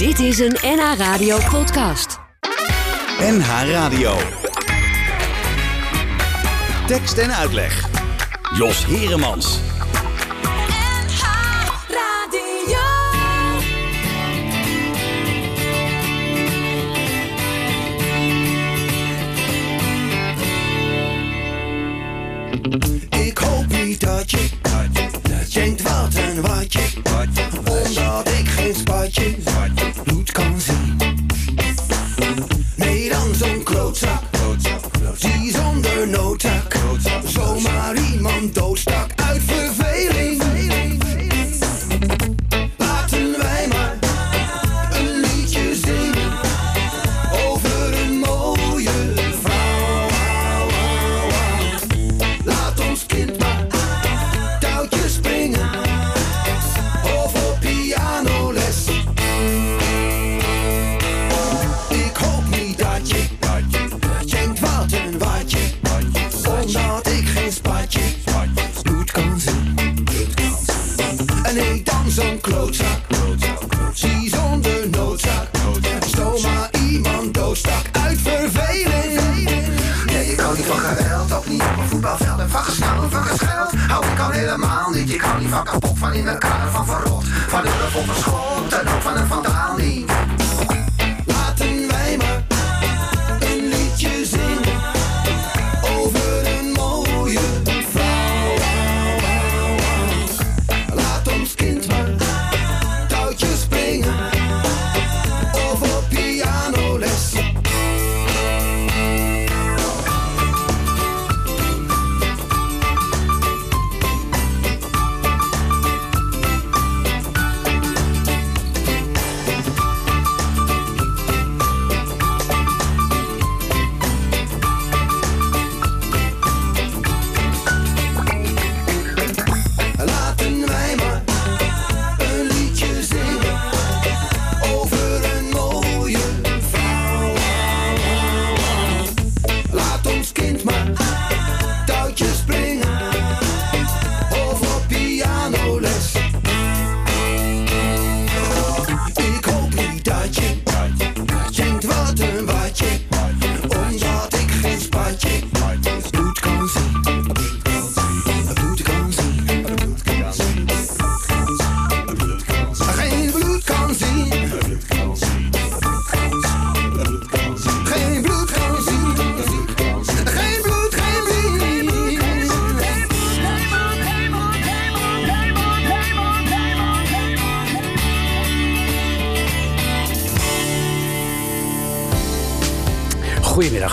Dit is een NH Radio podcast. NH Radio. Tekst en uitleg. Jos Heremans. NH Radio. Ik hoop niet dat je denkt wat en wat je Omdat ik geen spatje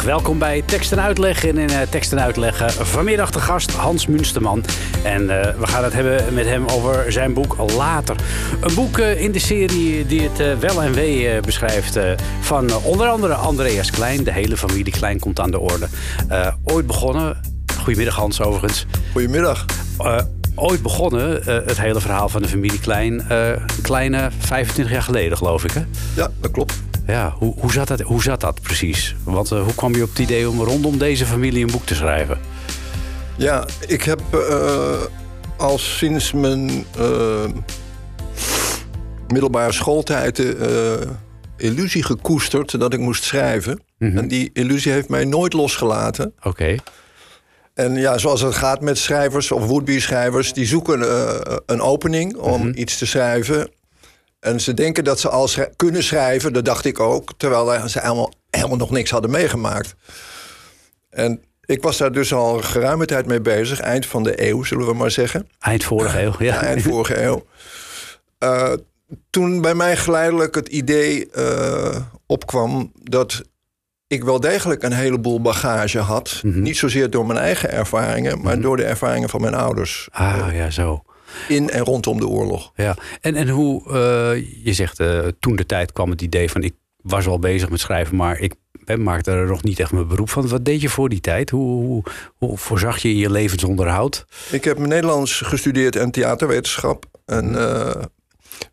welkom bij Tekst en Uitleg. En in uh, Tekst en Uitleg eh, vanmiddag de gast Hans Munsterman. En eh, we gaan het hebben met hem over zijn boek Later. Een boek in de serie die het wel en wee beschrijft van onder andere Andreas Klein. De hele familie Klein komt aan de orde. Ooit begonnen, goedemiddag Hans overigens. Goedemiddag. Ooit begonnen het hele verhaal van de familie Klein. een kleine 25 jaar geleden geloof ik hè? Ja, dat klopt. Ja, hoe, hoe, zat dat, hoe zat dat precies? Want eh, hoe kwam je op het idee om rondom deze familie een boek te schrijven? Ja, ik heb eh, al sinds mijn eh, middelbare schooltijd de illusie gekoesterd dat ik moest schrijven. En die illusie heeft mij nooit losgelaten. Oké. En ja, zoals het gaat met schrijvers of would-be schrijvers, die zoeken een opening om iets te schrijven. En ze denken dat ze al kunnen schrijven, dat dacht ik ook, terwijl ze helemaal, helemaal nog niks hadden meegemaakt. En ik was daar dus al geruime tijd mee bezig, eind van de eeuw, zullen we maar zeggen. Eind vorige eeuw, ja. Ja, eind vorige eeuw. Eh, toen bij mij geleidelijk het idee eh, opkwam dat ik wel degelijk een heleboel bagage had. Niet zozeer door mijn eigen ervaringen, maar door de ervaringen van mijn ouders. Ah, ja, zo. In en rondom de oorlog. Ja. En, en hoe, eh, je zegt, eh, toen de tijd kwam het idee van... ik was wel bezig met schrijven, maar ik hè, maakte er nog niet echt mijn beroep van. Wat deed je voor die tijd? Hoe, hoe, hoe voorzag je je levensonderhoud? Ik heb Nederlands gestudeerd en theaterwetenschap. En eh,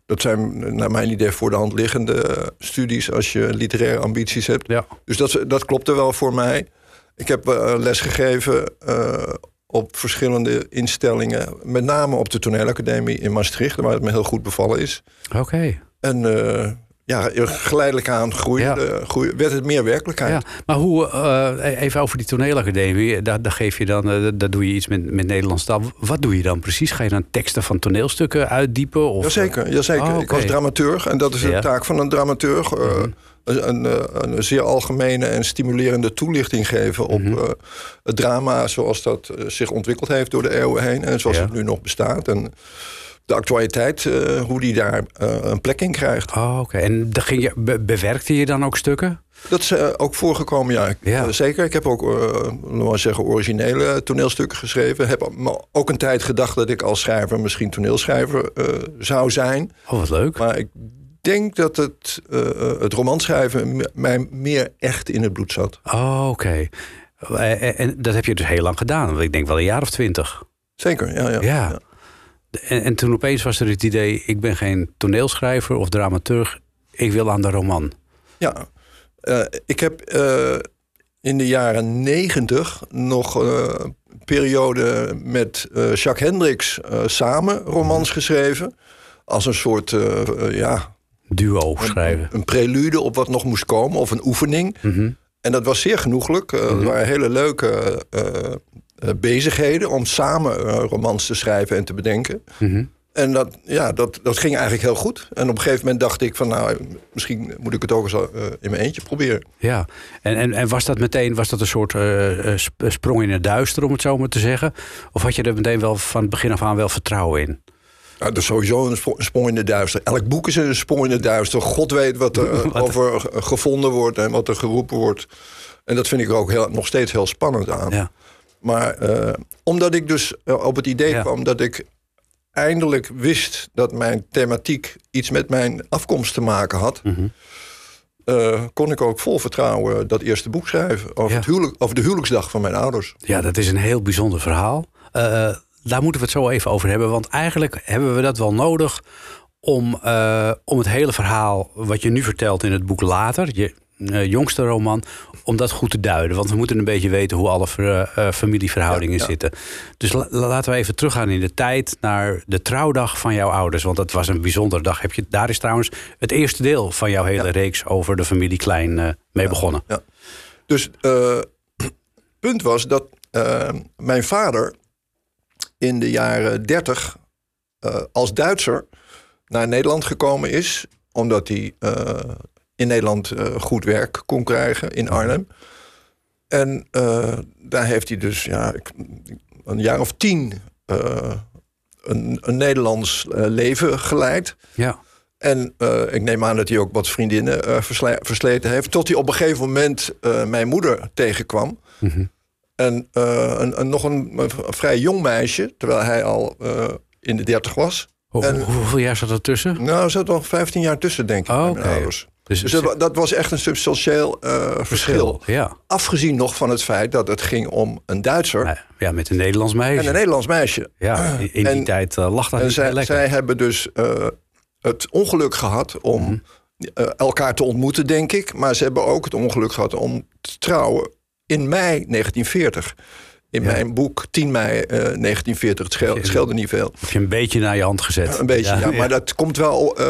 dat zijn naar mijn idee voor de hand liggende studies als je literaire ambities hebt. Ja. Dus dat, dat klopte wel voor mij. Ik heb lesgegeven uh, op verschillende instellingen. Met name op de toneelacademie in Maastricht, waar het me heel goed bevallen is. Oké. Okay. En uh, ja, geleidelijk aan groeide, Ja. de- groeide- werd het meer werkelijkheid. Ja, maar hoe, eh, even over die toneelacademie, daar, daar geef je dan, eh, daar doe je iets met, met Nederlands taal. Wat doe je dan precies? Ga je dan teksten van toneelstukken uitdiepen? Of, Jazeker, jazeker. Oh, ik was dramaturg en dat is de Ja. Mhm. taak van een dramaturg. eh, een, een, eh, een zeer algemene en stimulerende toelichting geven op Mhm. eh, het drama zoals dat eh, zich ontwikkeld heeft door de eeuwen heen en zoals Ja. het nu nog bestaat. En de actualiteit, eh, hoe die daar een plek in krijgt. Oh, oké. En ging je, be- bewerkte je dan ook stukken? Dat is ook voorgekomen, ja. Zeker. Ik heb ook, maar zeggen, originele toneelstukken geschreven. Heb ook een tijd gedacht dat ik als schrijver misschien toneelschrijver zou zijn. Oh, wat leuk. Maar ik denk dat het, eh, het romanschrijven mij meer echt in het bloed zat. Oh, oké. Eh, En, en dat heb je dus heel lang gedaan. want Ik denk wel een jaar of twintig. Zeker, ja. ja. Ja. En, en toen opeens was er het idee, ik ben geen toneelschrijver of dramaturg. Ik wil aan de roman. Ja. Ik heb in de jaren negentig nog een periode met Jacques Hendricks samen romans geschreven. Als een soort, ja, Duo schrijven. een prelude op wat nog moest komen, of een oefening. Mhm. En dat was zeer genoeglijk. Eh, Het waren hele leuke eh, eh, bezigheden om samen romans te schrijven en te bedenken. Mhm. En dat, ja, dat, dat ging eigenlijk heel goed. En op een gegeven moment dacht ik van nou, misschien moet ik het ook eens in mijn eentje proberen. Ja, en, en, en was dat meteen was dat een soort sp- sprong in het duister, om het zo maar te zeggen? Of had je er meteen wel van het begin af aan wel vertrouwen in? Nou, dat is sowieso een sprong in de duister. Elk boek is een sprong in de duister. God weet wat er over ge- gevonden wordt en wat er geroepen wordt. En dat vind ik er ook heel, nog steeds heel spannend aan. Ja. Maar eh, omdat ik dus eh, op het idee Ja. kwam dat ik eindelijk wist dat mijn thematiek iets met mijn afkomst te maken had, Mhm. eh, kon ik ook vol vertrouwen dat eerste boek schrijven over, Ja. het huwelijk, over de huwelijksdag van mijn ouders. Ja, dat is een heel bijzonder verhaal. Daar moeten we het zo even over hebben. Want eigenlijk hebben we dat wel nodig om, eh, om het hele verhaal wat je nu vertelt in het boek later, je eh, jongste roman, om dat goed te duiden. Want we moeten een beetje weten hoe alle ver- eh, familieverhoudingen Ja, ja. zitten. Dus la- la- laten we even teruggaan in de tijd naar de trouwdag van jouw ouders. Want dat was een bijzondere dag. Heb je, daar is trouwens het eerste deel van jouw hele Ja. reeks over de familie Klein mee begonnen. Dus eh punt was dat mijn vader in de jaren 30 eh, als Duitser naar Nederland gekomen is, omdat hij eh, in Nederland eh, goed werk kon krijgen in Arnhem. En daar heeft hij dus ja, een jaar of tien een, een Nederlands leven geleid. Ja. En ik neem aan dat hij ook wat vriendinnen versle- versleten heeft. Tot hij op een gegeven moment mijn moeder tegenkwam. Mhm. En eh, een, een, nog een, een vrij jong meisje, terwijl hij al eh, in de dertig was. Hoe- En- hoeveel jaar zat er tussen? Nou, er zat nog 15 jaar tussen, denk ik, Oh. Dus, Dus dat, wa- dat was echt een substantieel eh, verschil. Ja. Afgezien nog van het feit dat het ging om een Duitser ja, met een Nederlands meisje. en een Nederlands meisje. Ja, in die En- tijd eh, lag dat En niet zij, lekker. zij hebben dus het ongeluk gehad om Mhm. elkaar te ontmoeten, denk ik. Maar ze hebben ook het ongeluk gehad om te trouwen in mei 1940. In Ja. mijn boek 10 mei eh, 1940. Het scheel- het scheelde niet veel. Heb je een beetje naar je hand gezet. Een beetje, ja. Maar dat komt wel eh,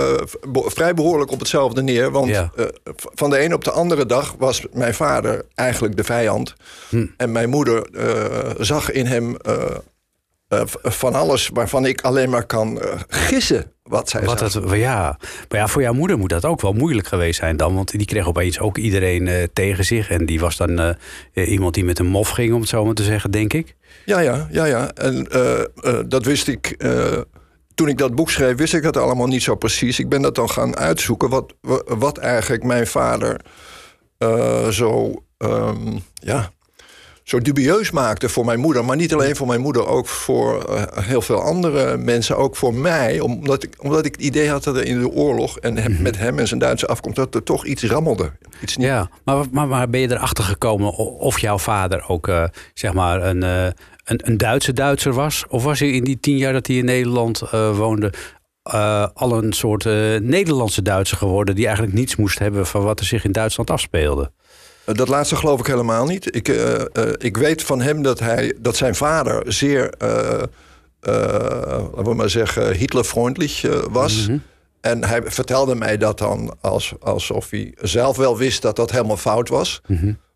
be- vrij behoorlijk op hetzelfde neer. Want Ja. eh, van de ene op de andere dag was mijn vader eigenlijk de vijand. Hm. En mijn moeder eh, zag in hem eh, eh, van alles waarvan ik alleen maar kan eh, gissen wat zij Wat dat, ja. Maar ja, voor jouw moeder moet dat ook wel moeilijk geweest zijn dan. Want die kreeg opeens ook iedereen eh, tegen zich. En die was dan eh, eh, iemand die met een mof ging, om het zo maar te zeggen, denk ik. Ja, ja, ja, ja. En dat wist ik. toen ik dat boek schreef, wist ik dat allemaal niet zo precies. Ik ben dat dan gaan uitzoeken. Wat, wa- wat eigenlijk mijn vader zo, ehm, ja, zo dubieus maakte voor mijn moeder. Maar niet alleen voor mijn moeder, ook voor eh, heel veel andere mensen. Ook voor mij. Omdat ik, omdat ik het idee had dat er in de oorlog... en hem- met hem en zijn Duitse afkomst... dat er toch iets rammelde. Iets niet Ja, maar, maar, maar ben je erachter gekomen of jouw vader ook eh, zeg maar een, eh, een, een Duitse Duitser was? Of was hij in die tien jaar dat hij in Nederland woonde... al een soort Nederlandse Duitser geworden... die eigenlijk niets moest hebben van wat er zich in Duitsland afspeelde? Dat laatste geloof ik helemaal niet. Ik, eh, eh, ik weet van hem dat, hij, dat zijn vader zeer, eh, laten we maar zeggen, Hitlervriendelijk eh, was. Mhm. En hij vertelde mij dat dan als, alsof hij zelf wel wist dat dat helemaal fout was.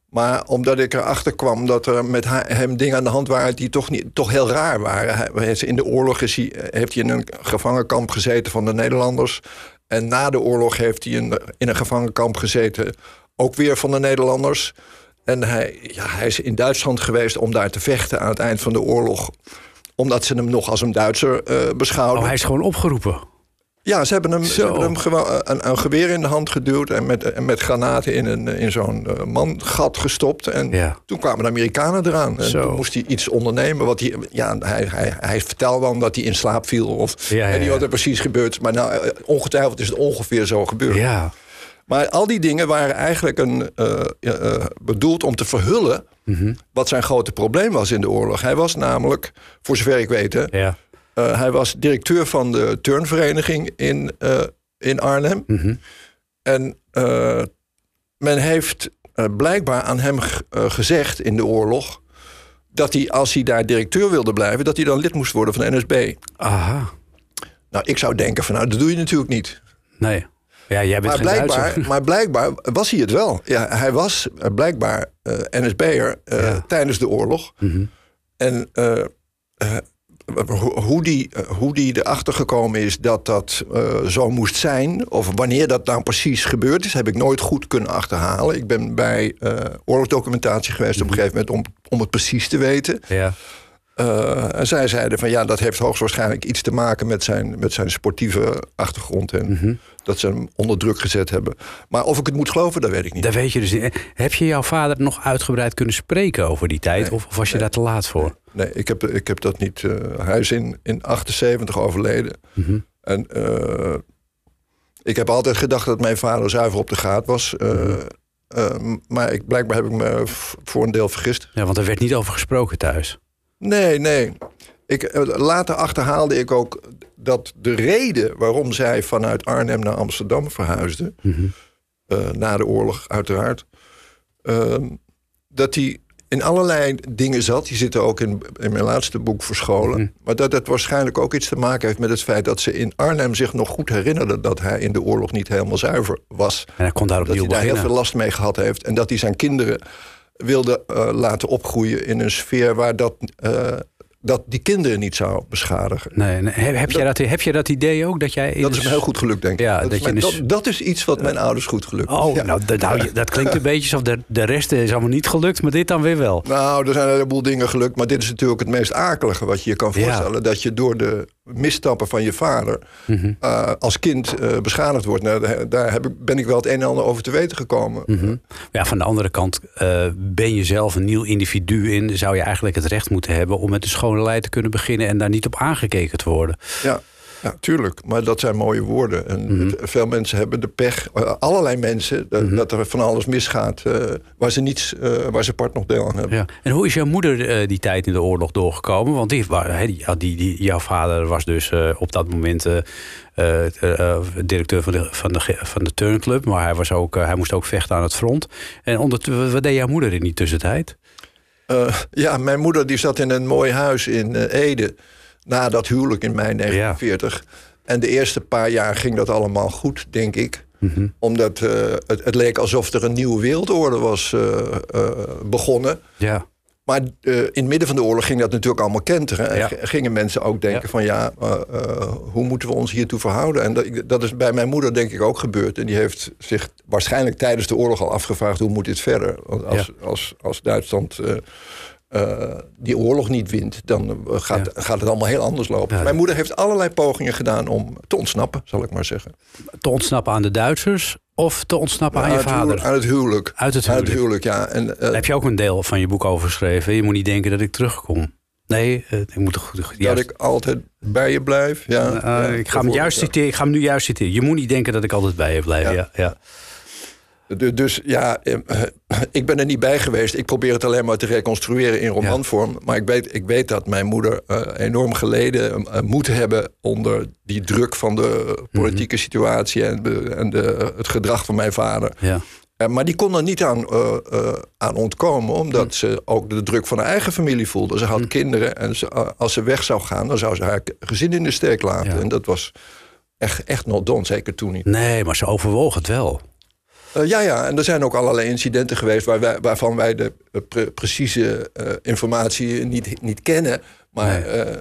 Maar omdat ik erachter kwam dat er met hem dingen aan de hand waren die toch, niet, toch heel raar waren. Hij, in de oorlog is hij, heeft hij in een gevangenkamp gezeten van de Nederlanders. En na de oorlog heeft hij in, in een gevangenkamp gezeten, ook weer van de Nederlanders. En hij, ja, hij is in Duitsland geweest om daar te vechten aan het eind van de oorlog. Omdat ze hem nog als een Duitser eh beschouwden. Oh, hij is gewoon opgeroepen. Ja, ze hebben hem, ze hebben hem gewoon eh, een, een geweer in de hand geduwd... en met, en met granaten in, een, in zo'n eh, mangat gestopt. En Ja. toen kwamen de Amerikanen eraan. En Zo. toen moest hij iets ondernemen. Wat hij, ja, hij, hij, hij vertelde dan dat hij in slaap viel. Of, Ja, ja, en niet wat er precies gebeurt. Maar nou, ongetwijfeld is het ongeveer zo gebeurd. Ja. Maar al die dingen waren eigenlijk een, eh, eh, bedoeld om te verhullen... Mhm. wat zijn grote probleem was in de oorlog. Hij was namelijk, voor zover ik weet... Ja. eh, hij was directeur van de turnvereniging in, in Arnhem. Mhm. En men heeft blijkbaar aan hem gezegd in de oorlog... dat hij, als hij daar directeur wilde blijven... dat hij dan lid moest worden van de NSB. Aha. Nou, ik zou denken van, nou, dat doe je natuurlijk niet. Nee. Ja, jij bent Maar blijkbaar, Duitser. maar blijkbaar was hij het wel. Ja, hij was eh, blijkbaar eh, NSB'er eh, Ja. tijdens de oorlog. Mhm. En ho- hoe, die, hoe die erachter gekomen is dat dat zo moest zijn... of wanneer dat nou precies gebeurd is... heb ik nooit goed kunnen achterhalen. Ik ben bij oorlogsdocumentatie geweest op een gegeven moment... om, om het precies te weten. Ja. En zij zeiden van ja, dat heeft hoogstwaarschijnlijk iets te maken met zijn, met zijn sportieve achtergrond. En Mhm. Dat ze hem onder druk gezet hebben. Maar of ik het moet geloven, dat weet ik niet. Dat weet je dus niet. Heb je jouw vader nog uitgebreid kunnen spreken over die tijd? of, of was je daar te laat voor? Nee, ik heb, ik heb dat niet. eh, hij is in, in 78 overleden. Mhm. En eh, ik heb altijd gedacht dat mijn vader zuiver op de gaat was. eh, Mhm. maar ik, blijkbaar heb ik me voor een deel vergist. Ja, want er werd niet over gesproken thuis. Nee, nee. Ik, eh, later achterhaalde ik ook dat de reden waarom zij vanuit Arnhem naar Amsterdam verhuisde, Mhm. eh, na de oorlog uiteraard, ehm, dat hij in allerlei dingen zat. Die zitten ook in, in mijn laatste boek verscholen. Mhm. Maar dat het waarschijnlijk ook iets te maken heeft met het feit dat ze in Arnhem zich nog goed herinnerden dat hij in de oorlog niet helemaal zuiver was. En hij kon daar Dat opnieuw hij daar heel veel last mee gehad heeft. En dat hij zijn kinderen wilde eh, laten opgroeien in een sfeer waar dat, dat die kinderen niet zou beschadigen. Nee, nee. Heb, heb, jij dat, heb je dat idee ook? Dat, jij Dat is me heel goed gelukt, denk ik. Ja, dat, dat is mijn- dus- dat, dat is iets wat mijn ouders goed gelukt Oh, Ja. nou, dat, nou, dat klinkt een beetje alsof de, de rest is allemaal niet gelukt, maar dit dan weer wel. Nou, er zijn een heleboel dingen gelukt, maar dit is natuurlijk het meest akelige wat je je kan Ja. voorstellen. Dat je door de misstappen van je vader Mhm. eh, als kind eh, beschadigd wordt. Nou, daar- heb ik, ben ik wel het een en ander over te weten gekomen. Mhm. Ja, van de andere kant eh, ben je zelf een nieuw individu in. Zou je eigenlijk het recht moeten hebben om met een schone lei te kunnen beginnen en daar niet op aangekeken te worden. Ja, ja, tuurlijk. Maar dat zijn mooie woorden. En Mhm. het- veel mensen hebben de pech, eh, allerlei mensen, dat- Mhm. dat er van alles misgaat eh, waar ze niets, eh, waar ze part nog deel aan hebben. Ja. En hoe is jouw moeder die tijd in de oorlog doorgekomen? Want die, die, die, die, jouw vader was dus op dat moment directeur van de, van, de, van de turnclub. Maar hij, was ook, hij moest ook vechten aan het front. En onder, wat deed jouw moeder in die tussentijd? Ja, mijn moeder die zat in een mooi huis in Ede na dat huwelijk in mei 1940. En de eerste paar jaar ging dat allemaal goed, denk ik. Mhm. Omdat eh, het, het leek alsof er een nieuwe wereldorde was eh, eh, begonnen. Ja. Maar in het midden van de oorlog ging dat natuurlijk allemaal kenteren. En Ja. gingen mensen ook denken Ja. van ja, hoe moeten we ons hiertoe verhouden? En dat, dat is bij mijn moeder denk ik ook gebeurd. En die heeft zich waarschijnlijk tijdens de oorlog al afgevraagd... hoe moet dit verder? Want als, als, als Duitsland eh, die oorlog niet wint... dan eh, gaat, gaat het allemaal heel anders lopen. Ja. Mijn moeder heeft allerlei pogingen gedaan om te ontsnappen, zal ik maar zeggen. Te ontsnappen aan de Duitsers of te ontsnappen aan je huwelijk- vader? aan het huwelijk. Uit het Aan het huwelijk. huwelijk, ja. En, eh, Daar heb je ook een deel van je boek over geschreven. Je moet niet denken dat ik terugkom. Nee, ik moet toch dat juist, ik altijd bij je blijf. Ja, ja, ik, ga hem juist citeren, ik ga hem nu juist citeren. Je moet niet denken dat ik altijd bij je blijf. Ja. Ja. Dus ja, eh, ik ben er niet bij geweest. Ik probeer het alleen maar te reconstrueren in romanvorm. Maar ik weet, ik weet dat mijn moeder eh, enorm geleden eh, moet hebben... onder die druk van de politieke situatie en, de, en de, het gedrag van mijn vader. ja. Maar die kon er niet aan, aan ontkomen... omdat ze ook de druk van haar eigen familie voelde. Ze had kinderen en ze, als ze weg zou gaan... dan zou ze haar gezin in de steek laten. Ja. En dat was echt, echt not done, zeker toen niet. Nee, maar ze overwoog het wel. Eh, ja, ja, en er zijn ook allerlei incidenten geweest waar wij, waarvan wij de eh, pre- precieze eh, informatie niet, niet kennen. Maar Nee.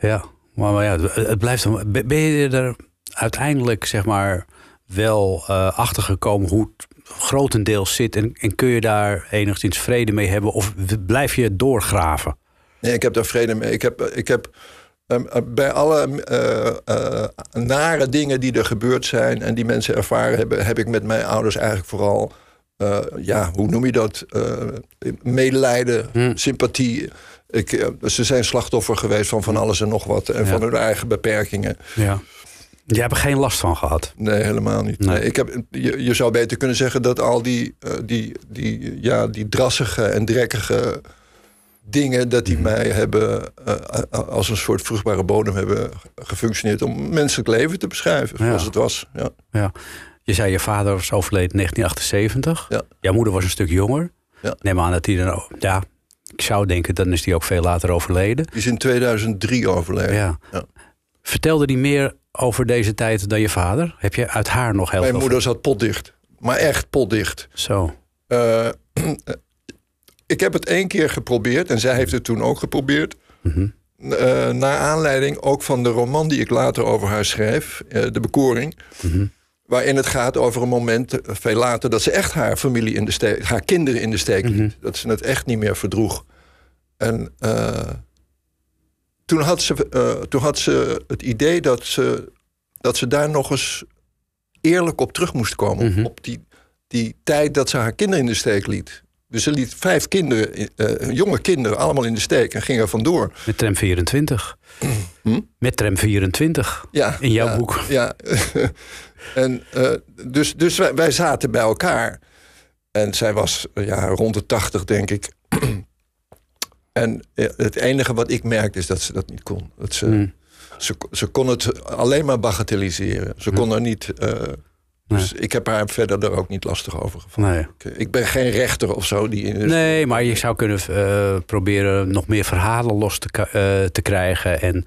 Ja, maar, maar ja, het- blijft. dan- Ben je er uiteindelijk, zeg maar, wel achter gekomen hoe het grotendeels zit? En, en kun je daar enigszins vrede mee hebben? Of blijf je doorgraven? nee, ik heb daar vrede mee. Ik heb, ik heb bij alle eh, eh, nare dingen die er gebeurd zijn en die mensen ervaren hebben, heb ik met mijn ouders eigenlijk vooral, eh, ja, hoe noem je dat? Eh, medelijden, Hm. sympathie. Ik, eh, ze zijn slachtoffer geweest van van alles en nog wat en Ja. van hun eigen beperkingen. Ja. Je hebt er geen last van gehad. Nee, helemaal niet. Nee. Nee. ik heb, je, je zou beter kunnen zeggen dat al die, eh, die, die, ja, die drassige en drekkige dingen... dat die Mhm. mij hebben eh, als een soort vruchtbare bodem hebben gefunctioneerd... om menselijk leven te beschrijven, Ja. zoals het was. Ja. Ja. Je zei je vader was overleden in 1978. Ja. Jouw moeder was een stuk jonger. Ja. Neem aan dat hij dan... ook- Ja, ik zou denken, dan is hij ook veel later overleden. Die is in 2003 overleden. Ja. Ja. Vertelde hij meer over deze tijd dan je vader? Heb je uit haar nog heel Mijn veel... moeder zat potdicht. Maar echt potdicht. Zo. Eh, ik heb het één keer geprobeerd en zij heeft het toen ook geprobeerd. Eh, naar aanleiding ook van de roman die ik later over haar schreef, eh, De Bekoring. Mhm. Waarin het gaat over een moment, eh, veel later, dat ze echt haar familie in de steek, haar kinderen in de steek liet. Mhm. Dat ze het echt niet meer verdroeg. En toen, had ze, toen had ze het idee dat ze, dat ze daar nog eens eerlijk op terug moest komen. Mhm. Op die, die tijd dat ze haar kinderen in de steek liet. Dus ze liet vijf kinderen, eh, jonge kinderen, allemaal in de steek en ging er vandoor. Met tram 24. Hm? Met tram 24. Ja, In jouw ja, boek. Ja. en, eh, dus dus wij, wij zaten bij elkaar. En zij was eh, ja, rond de tachtig, denk ik. en het enige wat ik merkte is dat ze dat niet kon. Dat ze, Mm. ze, ze kon het alleen maar bagatelliseren. Ze kon er niet... dus ik heb haar verder er ook niet lastig over gevonden. Nee. Ik, ik ben geen rechter of zo. Die in nee, maar je zou kunnen eh, proberen nog meer verhalen los te, eh, te krijgen. En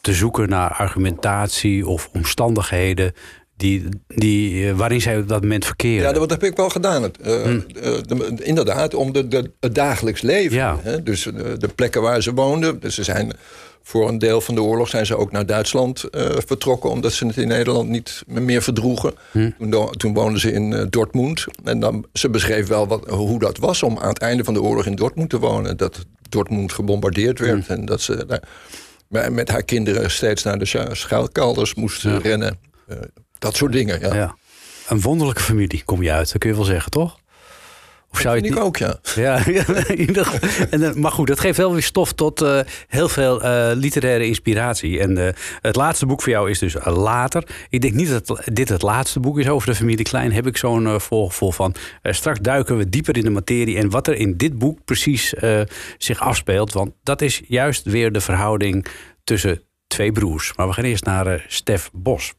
te zoeken naar argumentatie of omstandigheden die, die, eh, waarin zij op dat moment verkeren. Ja, dat heb ik wel gedaan. Het, eh, eh, de- inderdaad, om de, de, het dagelijks leven. Ja. Hè? Dus eh, de plekken waar ze woonden. Dus ze zijn voor een deel van de oorlog zijn ze ook naar Duitsland eh, vertrokken, omdat ze het in Nederland niet meer verdroegen. Toen, do- toen woonden ze in eh, Dortmund. En dan, ze beschreef wel wat, hoe dat was om aan het einde van de oorlog in Dortmund te wonen. Dat Dortmund gebombardeerd werd en dat ze daar met- haar kinderen steeds naar de schuilkelders moest eh, rennen. Eh, dat soort dingen, ja. Ja. Een wonderlijke familie kom je uit, dat kun je wel zeggen, toch? Of zou je Vind het ik ook, ja. Ja, ja, en, eh, maar goed, dat geeft wel weer stof tot eh, heel veel eh, literaire inspiratie. En het laatste boek voor jou is dus later. Ik denk niet dat dit het laatste boek is over de familie Klein. Heb ik zo'n voorgevoel van. Straks duiken we dieper in de materie. En wat er in dit boek precies zich afspeelt. Want dat is juist weer de verhouding tussen twee broers. Maar we gaan eerst naar Stef Bos.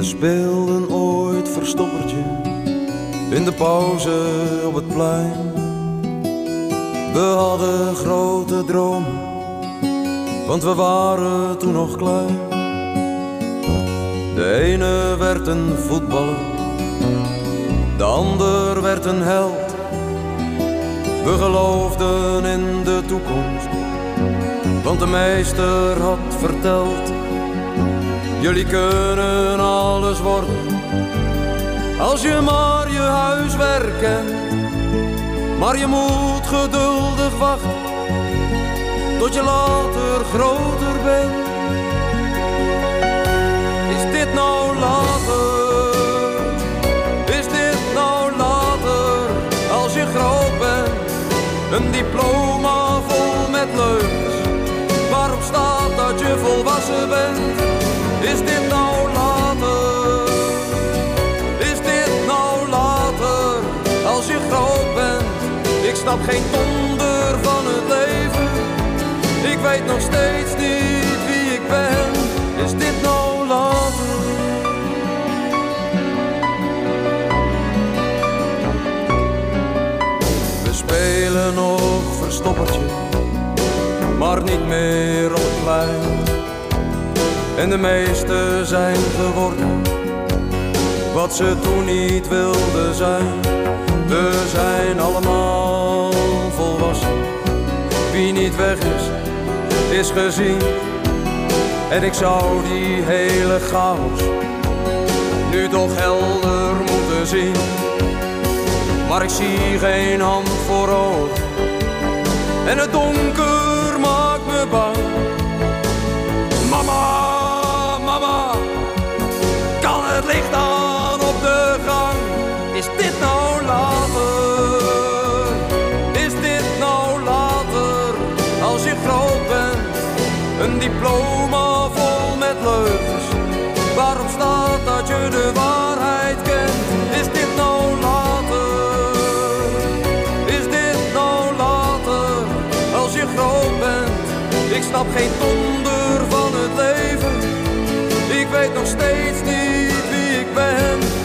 We speelden ooit verstoppertje in de pauze op het plein. We hadden grote dromen, want we waren toen nog klein. De ene werd een voetballer, de ander werd een held. We geloofden in de toekomst, want de meester had verteld. Jullie kunnen alles worden als je maar je huiswerk kent. Maar je moet geduldig wachten tot je later groter bent. Is dit nou later? Is dit nou later als je groot bent? Een diploma vol met leugens waarop staat dat je volwassen bent. Snap geen donder van het leven. Ik weet nog steeds niet wie ik ben. Is dit nou later? We spelen nog niet meer op het plein. En de meesten zijn geworden wat ze toen niet wilden zijn. We zijn allemaal volwassen. Wie niet weg is, is gezien. En ik zou die hele chaos nu toch helder moeten zien. Maar ik zie geen hand voor ogen. En het donker maakt me bang. Mama, mama, kan het licht aan op de gang? Is dit je groot bent, een diploma vol met leugens. Waarom staat dat je de waarheid kent? Is dit nou later? Is dit nou later? Als je groot bent, ik snap geen donder van het leven. Ik weet nog steeds niet wie ik ben.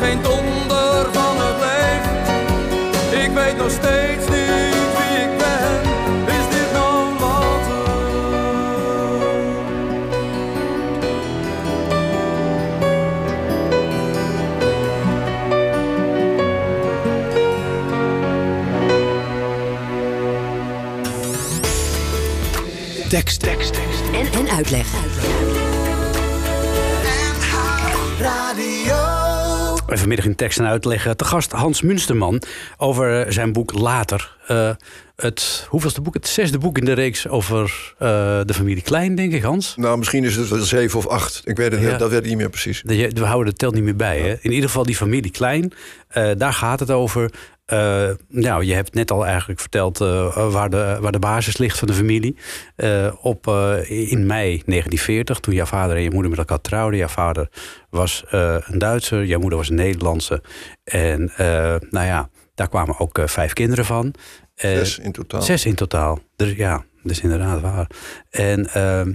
Geen donder van het leven. Ik weet nog steeds niet wie ik ben. Is dit nou later? Tekst, tekst, tekst. En, en uitleg. En vanmiddag in tekst en uitleg te gast Hans Munsterman over eh, zijn boek Later. Eh, het hoeveelste boek? Het zesde boek in de reeks over eh, de familie Klein, denk ik, Hans. Nou, misschien is het wel zeven of acht. Ik weet het Ja. dat weet ik niet meer precies. We houden de tel niet meer bij. Hè? In ieder geval die familie Klein, eh, daar gaat het over. Eh, nou, je hebt net al eigenlijk verteld eh, waar, de, waar de basis ligt van de familie. Eh, op, in mei 1940, toen jouw vader en je moeder met elkaar trouwden. Jouw vader was een Duitser, jouw moeder was een Nederlandse. En nou ja, daar kwamen ook vijf kinderen van. Zes in totaal. Zes in totaal. Dus ja, dat is inderdaad waar. En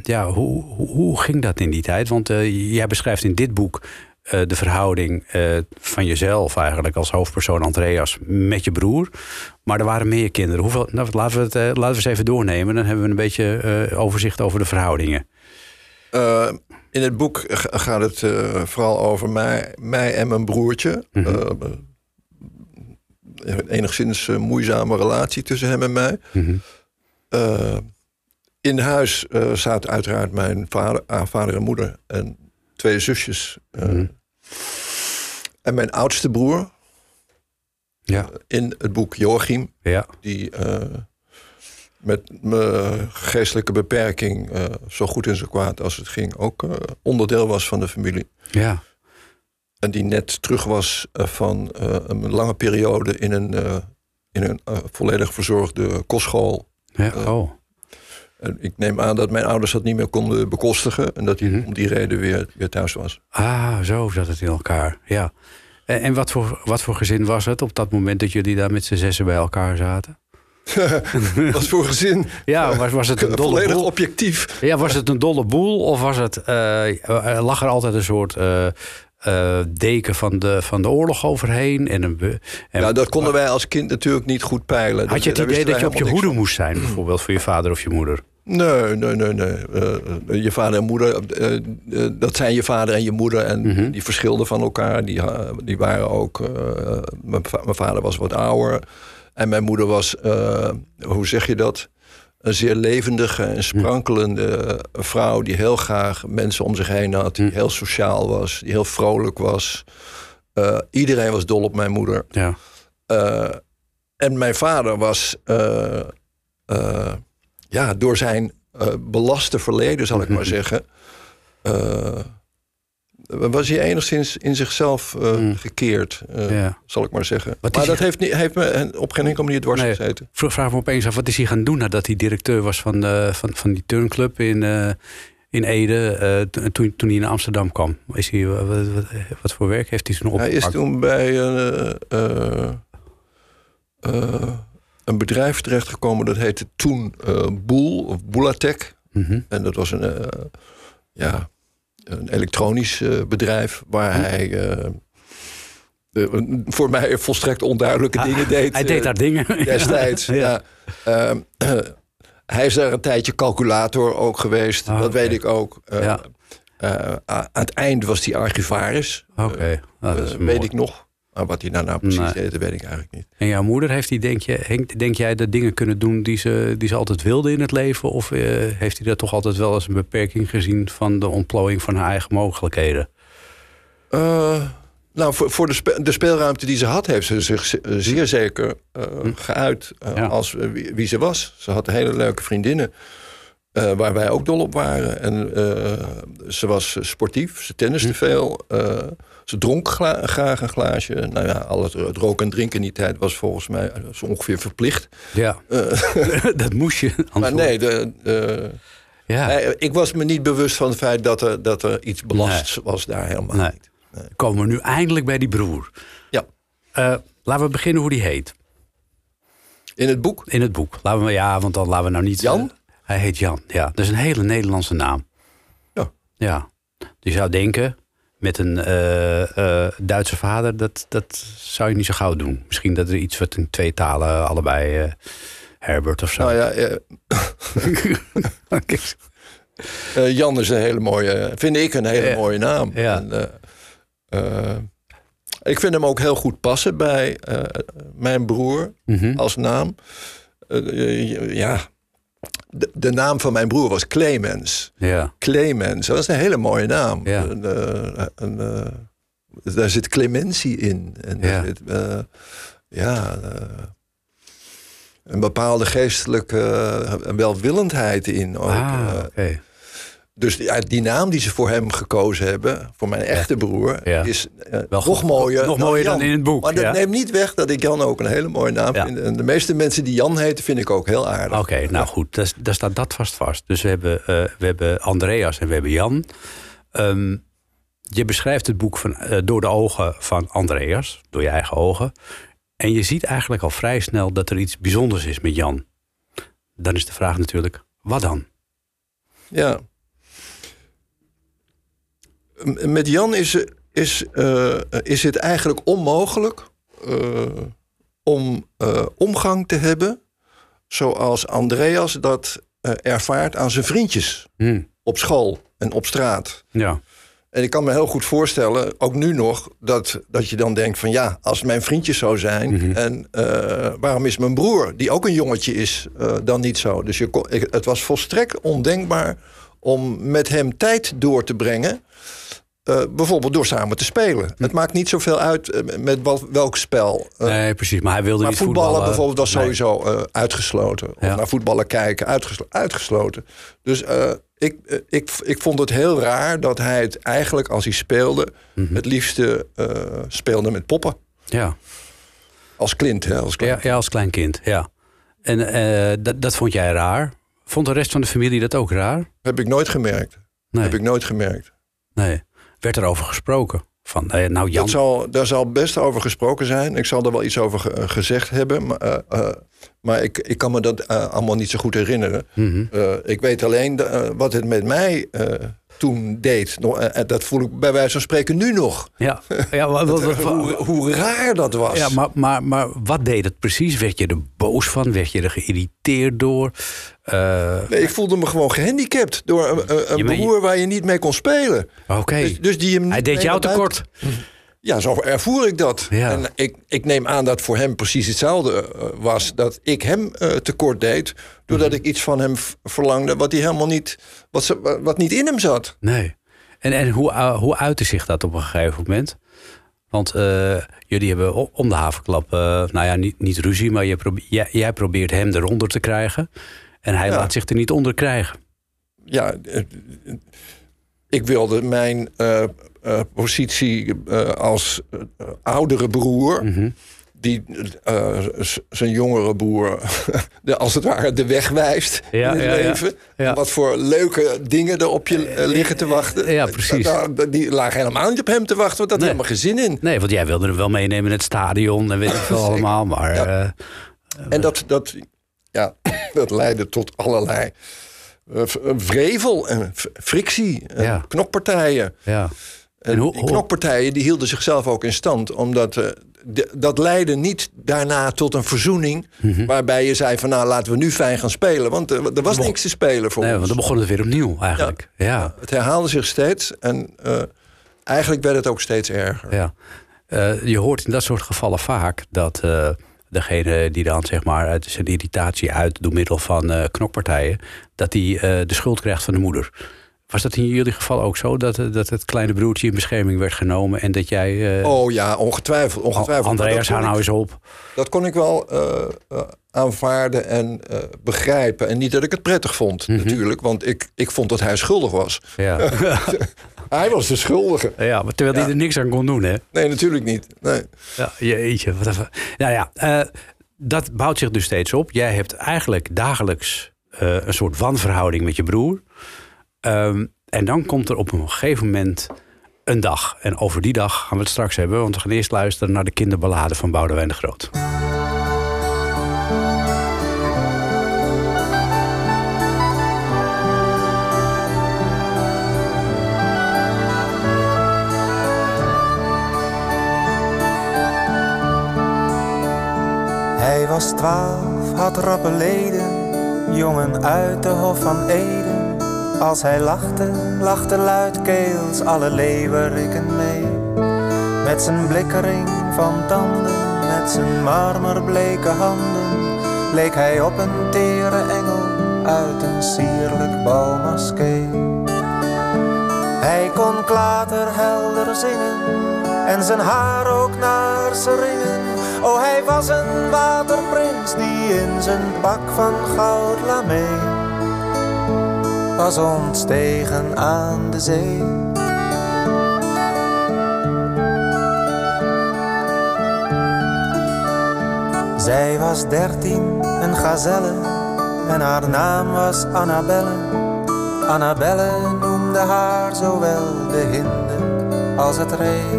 ja, hoe, hoe, hoe ging dat in die tijd? Want jij beschrijft in dit boek eh, de verhouding eh, van jezelf eigenlijk als hoofdpersoon Andreas met je broer. Maar er waren meer kinderen. Hoeveel, nou, laten, we het, eh, laten we eens even doornemen. Dan hebben we een beetje overzicht over de verhoudingen. In het boek ga- gaat het vooral over mij, mij en mijn broertje. Een enigszins moeizame relatie tussen hem en mij. Mhm. In huis zaten uiteraard mijn vader, ah, vader en moeder en twee zusjes. eh, Mhm. En mijn oudste broer Ja, in het boek Joachim, ja. die eh, met mijn geestelijke beperking eh, zo goed in zo kwaad als het ging ook onderdeel was van de familie. ja. En die net terug was van een lange periode in een, in een volledig verzorgde kostschool. ja. Oh, En ik neem aan dat mijn ouders dat niet meer konden bekostigen. En dat hij Mhm. om die reden weer, weer thuis was. ah, zo zat het in elkaar. Ja. En, en wat, voor, wat voor gezin was het op dat moment dat jullie daar met z'n zessen bij elkaar zaten? Wat voor gezin? Ja, was, was het een dolle Volledig boel? objectief. Ja, was het een dolle boel of was het, er lag er altijd een soort eh, deken van de, van de oorlog overheen? En een, en Ja, dat konden wij als kind natuurlijk niet goed peilen. had je het idee dat je op je hoede moest zijn, bijvoorbeeld voor je vader of je moeder? Nee, nee, nee. nee. Eh, eh, je vader en moeder, eh, dat zijn je vader en je moeder. En Mhm. die verschilden van elkaar. Die, die waren ook... mijn, va- mijn vader was wat ouder. En mijn moeder was, hoe zeg je dat? Een zeer levendige en sprankelende vrouw... die heel graag mensen om zich heen had. Die Mhm. heel sociaal was. Die heel vrolijk was. Iedereen was dol op mijn moeder. Ja. En mijn vader was, ja, door zijn eh, belaste verleden, zal ik maar zeggen, eh, was hij enigszins in zichzelf eh, gekeerd, Mm. Ja. zal ik maar zeggen. Wat maar dat hij- heeft, niet, heeft me op geen enkele manier dwars Nee. gezeten. Vroeg vraag me opeens af, wat is hij gaan doen nadat hij directeur was van, van, van die turnclub in, in Ede, to- toen, toen hij naar Amsterdam kwam? Is hij, wat, wat, wat voor werk heeft hij toen Hij opgepakt? is toen bij een, een bedrijf terechtgekomen dat heette toen eh Boel of Boulatec. Mhm. En dat was een, eh, ja, een elektronisch eh, bedrijf waar Hm. hij de- voor mij volstrekt onduidelijke dingen deed. Ah, Hij deed daar dingen. destijds. Ja. ja. Ehm, hij is daar een tijdje calculator ook geweest. Ah, dat weet ik ook. Eh, Ja. aan het eind was hij archivaris. Oké, nou, Eh, mooi. weet ik nog. Maar wat hij nou, nou precies Nee. deed, dat weet ik eigenlijk niet. En jouw moeder, heeft die, denk, je, Henk, denk jij dat dingen kunnen doen die ze, die ze altijd wilde in het leven? Of eh, heeft hij dat toch altijd wel als een beperking gezien van de ontplooiing van haar eigen mogelijkheden? Eh, nou, voor, voor de, spe- de speelruimte die ze had, heeft ze zich ze- zeer zeker eh, geuit Hm. Ja. als wie, wie ze was. Ze had hele leuke vriendinnen. waar wij ook dol op waren. En ze was sportief, ze tenniste Hm. veel. Ze dronk graag een glaasje. Nou ja, al het, het roken en drinken in die tijd was volgens mij eh, zo ongeveer verplicht. Ja, dat moest je. Maar nee, de, de, ja. nee, ik was me niet bewust van het feit dat er, dat er iets belast was daar helemaal Nee. niet. komen we nu eindelijk bij die broer. Ja. Eh, laten we beginnen hoe die heet. In het boek In het boek. Laten we, ja, want dan laten we nou niet... Jan? eh, hij heet Jan, ja. Dat is een hele Nederlandse naam. Ja. Ja. Je zou denken, met een eh, eh, Duitse vader, dat, dat zou je niet zo gauw doen. Misschien dat er iets wat in twee talen allebei... eh, Herbert of zo. Nou ja, Jan is een hele mooie, vind ik een hele mooie naam. Ja. En, ik vind hem ook heel goed passen bij mijn broer Mhm. als naam. Ja, de, de naam van mijn broer was Clemens. Ja. Clemens, dat is een hele mooie naam. Ja. Een, eh, een, eh, daar zit clementie in. En Ja. zit, eh, ja, een bepaalde geestelijke welwillendheid in. Ook. Ah, oké. Dus die, naam die ze voor hem gekozen hebben, voor mijn echte broer, Ja. is eh, Wel nog mooier, Nog mooier dan in het boek, Maar dat ja. neemt niet weg dat ik Jan ook een hele mooie naam Ja. vind. En de meeste mensen die Jan heten, vind ik ook heel aardig. Oké, nou goed, daar, daar staat dat vast vast. Dus we hebben, eh, we hebben Andreas en we hebben Jan. Ehm, je beschrijft het boek van, eh, door de ogen van Andreas, door je eigen ogen. En je ziet eigenlijk al vrij snel dat er iets bijzonders is met Jan. Dan is de vraag natuurlijk, wat dan? Ja. Met Jan is, is, eh, is het eigenlijk onmogelijk eh, om eh, omgang te hebben zoals Andreas dat ervaart aan zijn vriendjes Hm, op school en op straat. ja, En ik kan me heel goed voorstellen, ook nu nog, dat, dat je dan denkt van ja, als mijn vriendjes zo zijn, en eh, waarom is mijn broer, die ook een jongetje is, dan niet zo? Dus je kon, het was volstrekt ondenkbaar om met hem tijd door te brengen. Eh, bijvoorbeeld door samen te spelen. Het maakt niet zoveel uit eh, met wat, welk spel. Eh, nee, precies. Maar hij wilde maar niet voetballen, voetballen. bijvoorbeeld was Nee. sowieso uitgesloten. Of Ja. naar voetballen kijken, uitgeslo- uitgesloten. Dus ik, ik, ik vond het heel raar dat hij het eigenlijk als hij speelde... Mhm. het liefste speelde met poppen. Ja. Als Clint, hè, als Clint. Ja, ja, als klein kind, ja. En dat, dat vond jij raar? Vond de rest van de familie dat ook raar? Heb ik nooit gemerkt. Nee, Heb ik nooit gemerkt. nee. Werd er over gesproken? Van, eh, nou Jan, Dat zal, daar zal best over gesproken zijn. Ik zal er wel iets over ge- eh, gezegd hebben. Maar, eh, maar ik, ik kan me dat allemaal niet zo goed herinneren. Mhm. Ik weet alleen wat het met mij toen deed. Nog, eh, en dat voel ik bij wijze van spreken nu nog. Ja, ja, wat, wat- wat- hoe, hoe raar dat was. ja maar, maar, maar wat deed het precies? Werd je er boos van? Werd je er geïrriteerd door? Eh, Nee, ik voelde me gewoon gehandicapt door een, broer waar je niet mee kon spelen. Oké, Dus, dus die hem hij deed jou tekort. Ja, zo ervoer ik dat. Ja. En ik, ik neem aan dat voor hem precies hetzelfde eh, was. Dat ik hem eh, tekort deed. Doordat Mhm. ik iets van hem verlangde wat hij helemaal niet. Wat, ze, wat niet in hem zat. Nee. En, en hoe, uh, hoe uitte zich dat op een gegeven moment? Want eh, jullie hebben om de havenklap, eh, nou ja, niet, niet ruzie, maar je jij, jij probeert hem eronder te krijgen. En hij Ja. laat zich er niet onder krijgen. Ja, eh, ik wilde mijn eh, positie eh, als eh, oudere broer... Mhm. die zijn jongere broer, de, als het ware, de weg wijst Ja, in het ja, leven. Ja. Wat voor leuke dingen er op je liggen te wachten. Ja, precies. Nou, die lagen helemaal niet op hem te wachten, want dat had helemaal geen zin in. Nee, want jij wilde hem wel meenemen in het stadion en weet ik veel allemaal. Maar En dat, dat, ja, dat leidde tot allerlei vrevel en frictie en Ja. knokpartijen. ja. En, hoe- die knokpartijen die hielden zichzelf ook in stand. Omdat eh, de- dat leidde niet daarna tot een verzoening... Mhm. waarbij je zei van nou laten we nu fijn gaan spelen. Want er, er was niks te spelen voor Nee, ons. want dan begon het weer opnieuw eigenlijk. Ja, ja. Het herhaalde zich steeds en eh, eigenlijk werd het ook steeds erger. Eh, je hoort in dat soort gevallen vaak dat eh, degene die dan zeg maar uit zijn irritatie uit door middel van eh, knokpartijen, dat die eh, de schuld krijgt van de moeder. Was dat in jullie geval ook zo? Dat, eh, dat het kleine broertje in bescherming werd genomen en dat jij. eh, Oh ja, ongetwijfeld. ongetwijfeld. Andreas, hou nou eens op. Dat kon ik wel eh, aanvaarden en begrijpen. En niet dat ik het prettig vond, Mhm. natuurlijk. Want ik, ik vond dat hij schuldig was. Ja. Hij was de schuldige. ja, maar terwijl hij er niks aan kon doen, hè? Nee, natuurlijk niet. Nee. Ja, jeetje. Wat even. Nou ja, dat bouwt zich dus steeds op. Jij hebt eigenlijk dagelijks een soort wanverhouding met je broer. Ehm, en dan komt er op een gegeven moment een dag. En over die dag gaan we het straks hebben. Want we gaan eerst luisteren naar de kinderballade van Boudewijn de Groot. Hij was twaalf, had rappe leden, jongen uit de Hof van Eden. Als hij lachte, lachte luidkeels alle leeuweriken mee. Met zijn blikkering van tanden, met zijn marmerbleke handen, leek hij op een tere engel uit een sierlijk balmaskee. Hij kon klaterhelder zingen en zijn haar ook naar zijn ringen. Oh, hij was een waterprins die in zijn pak van goud lamee was ontstegen aan de zee. Zij was dertien, een gazelle, en haar naam was Annabelle. Annabelle noemde haar zowel de hinde als het ree.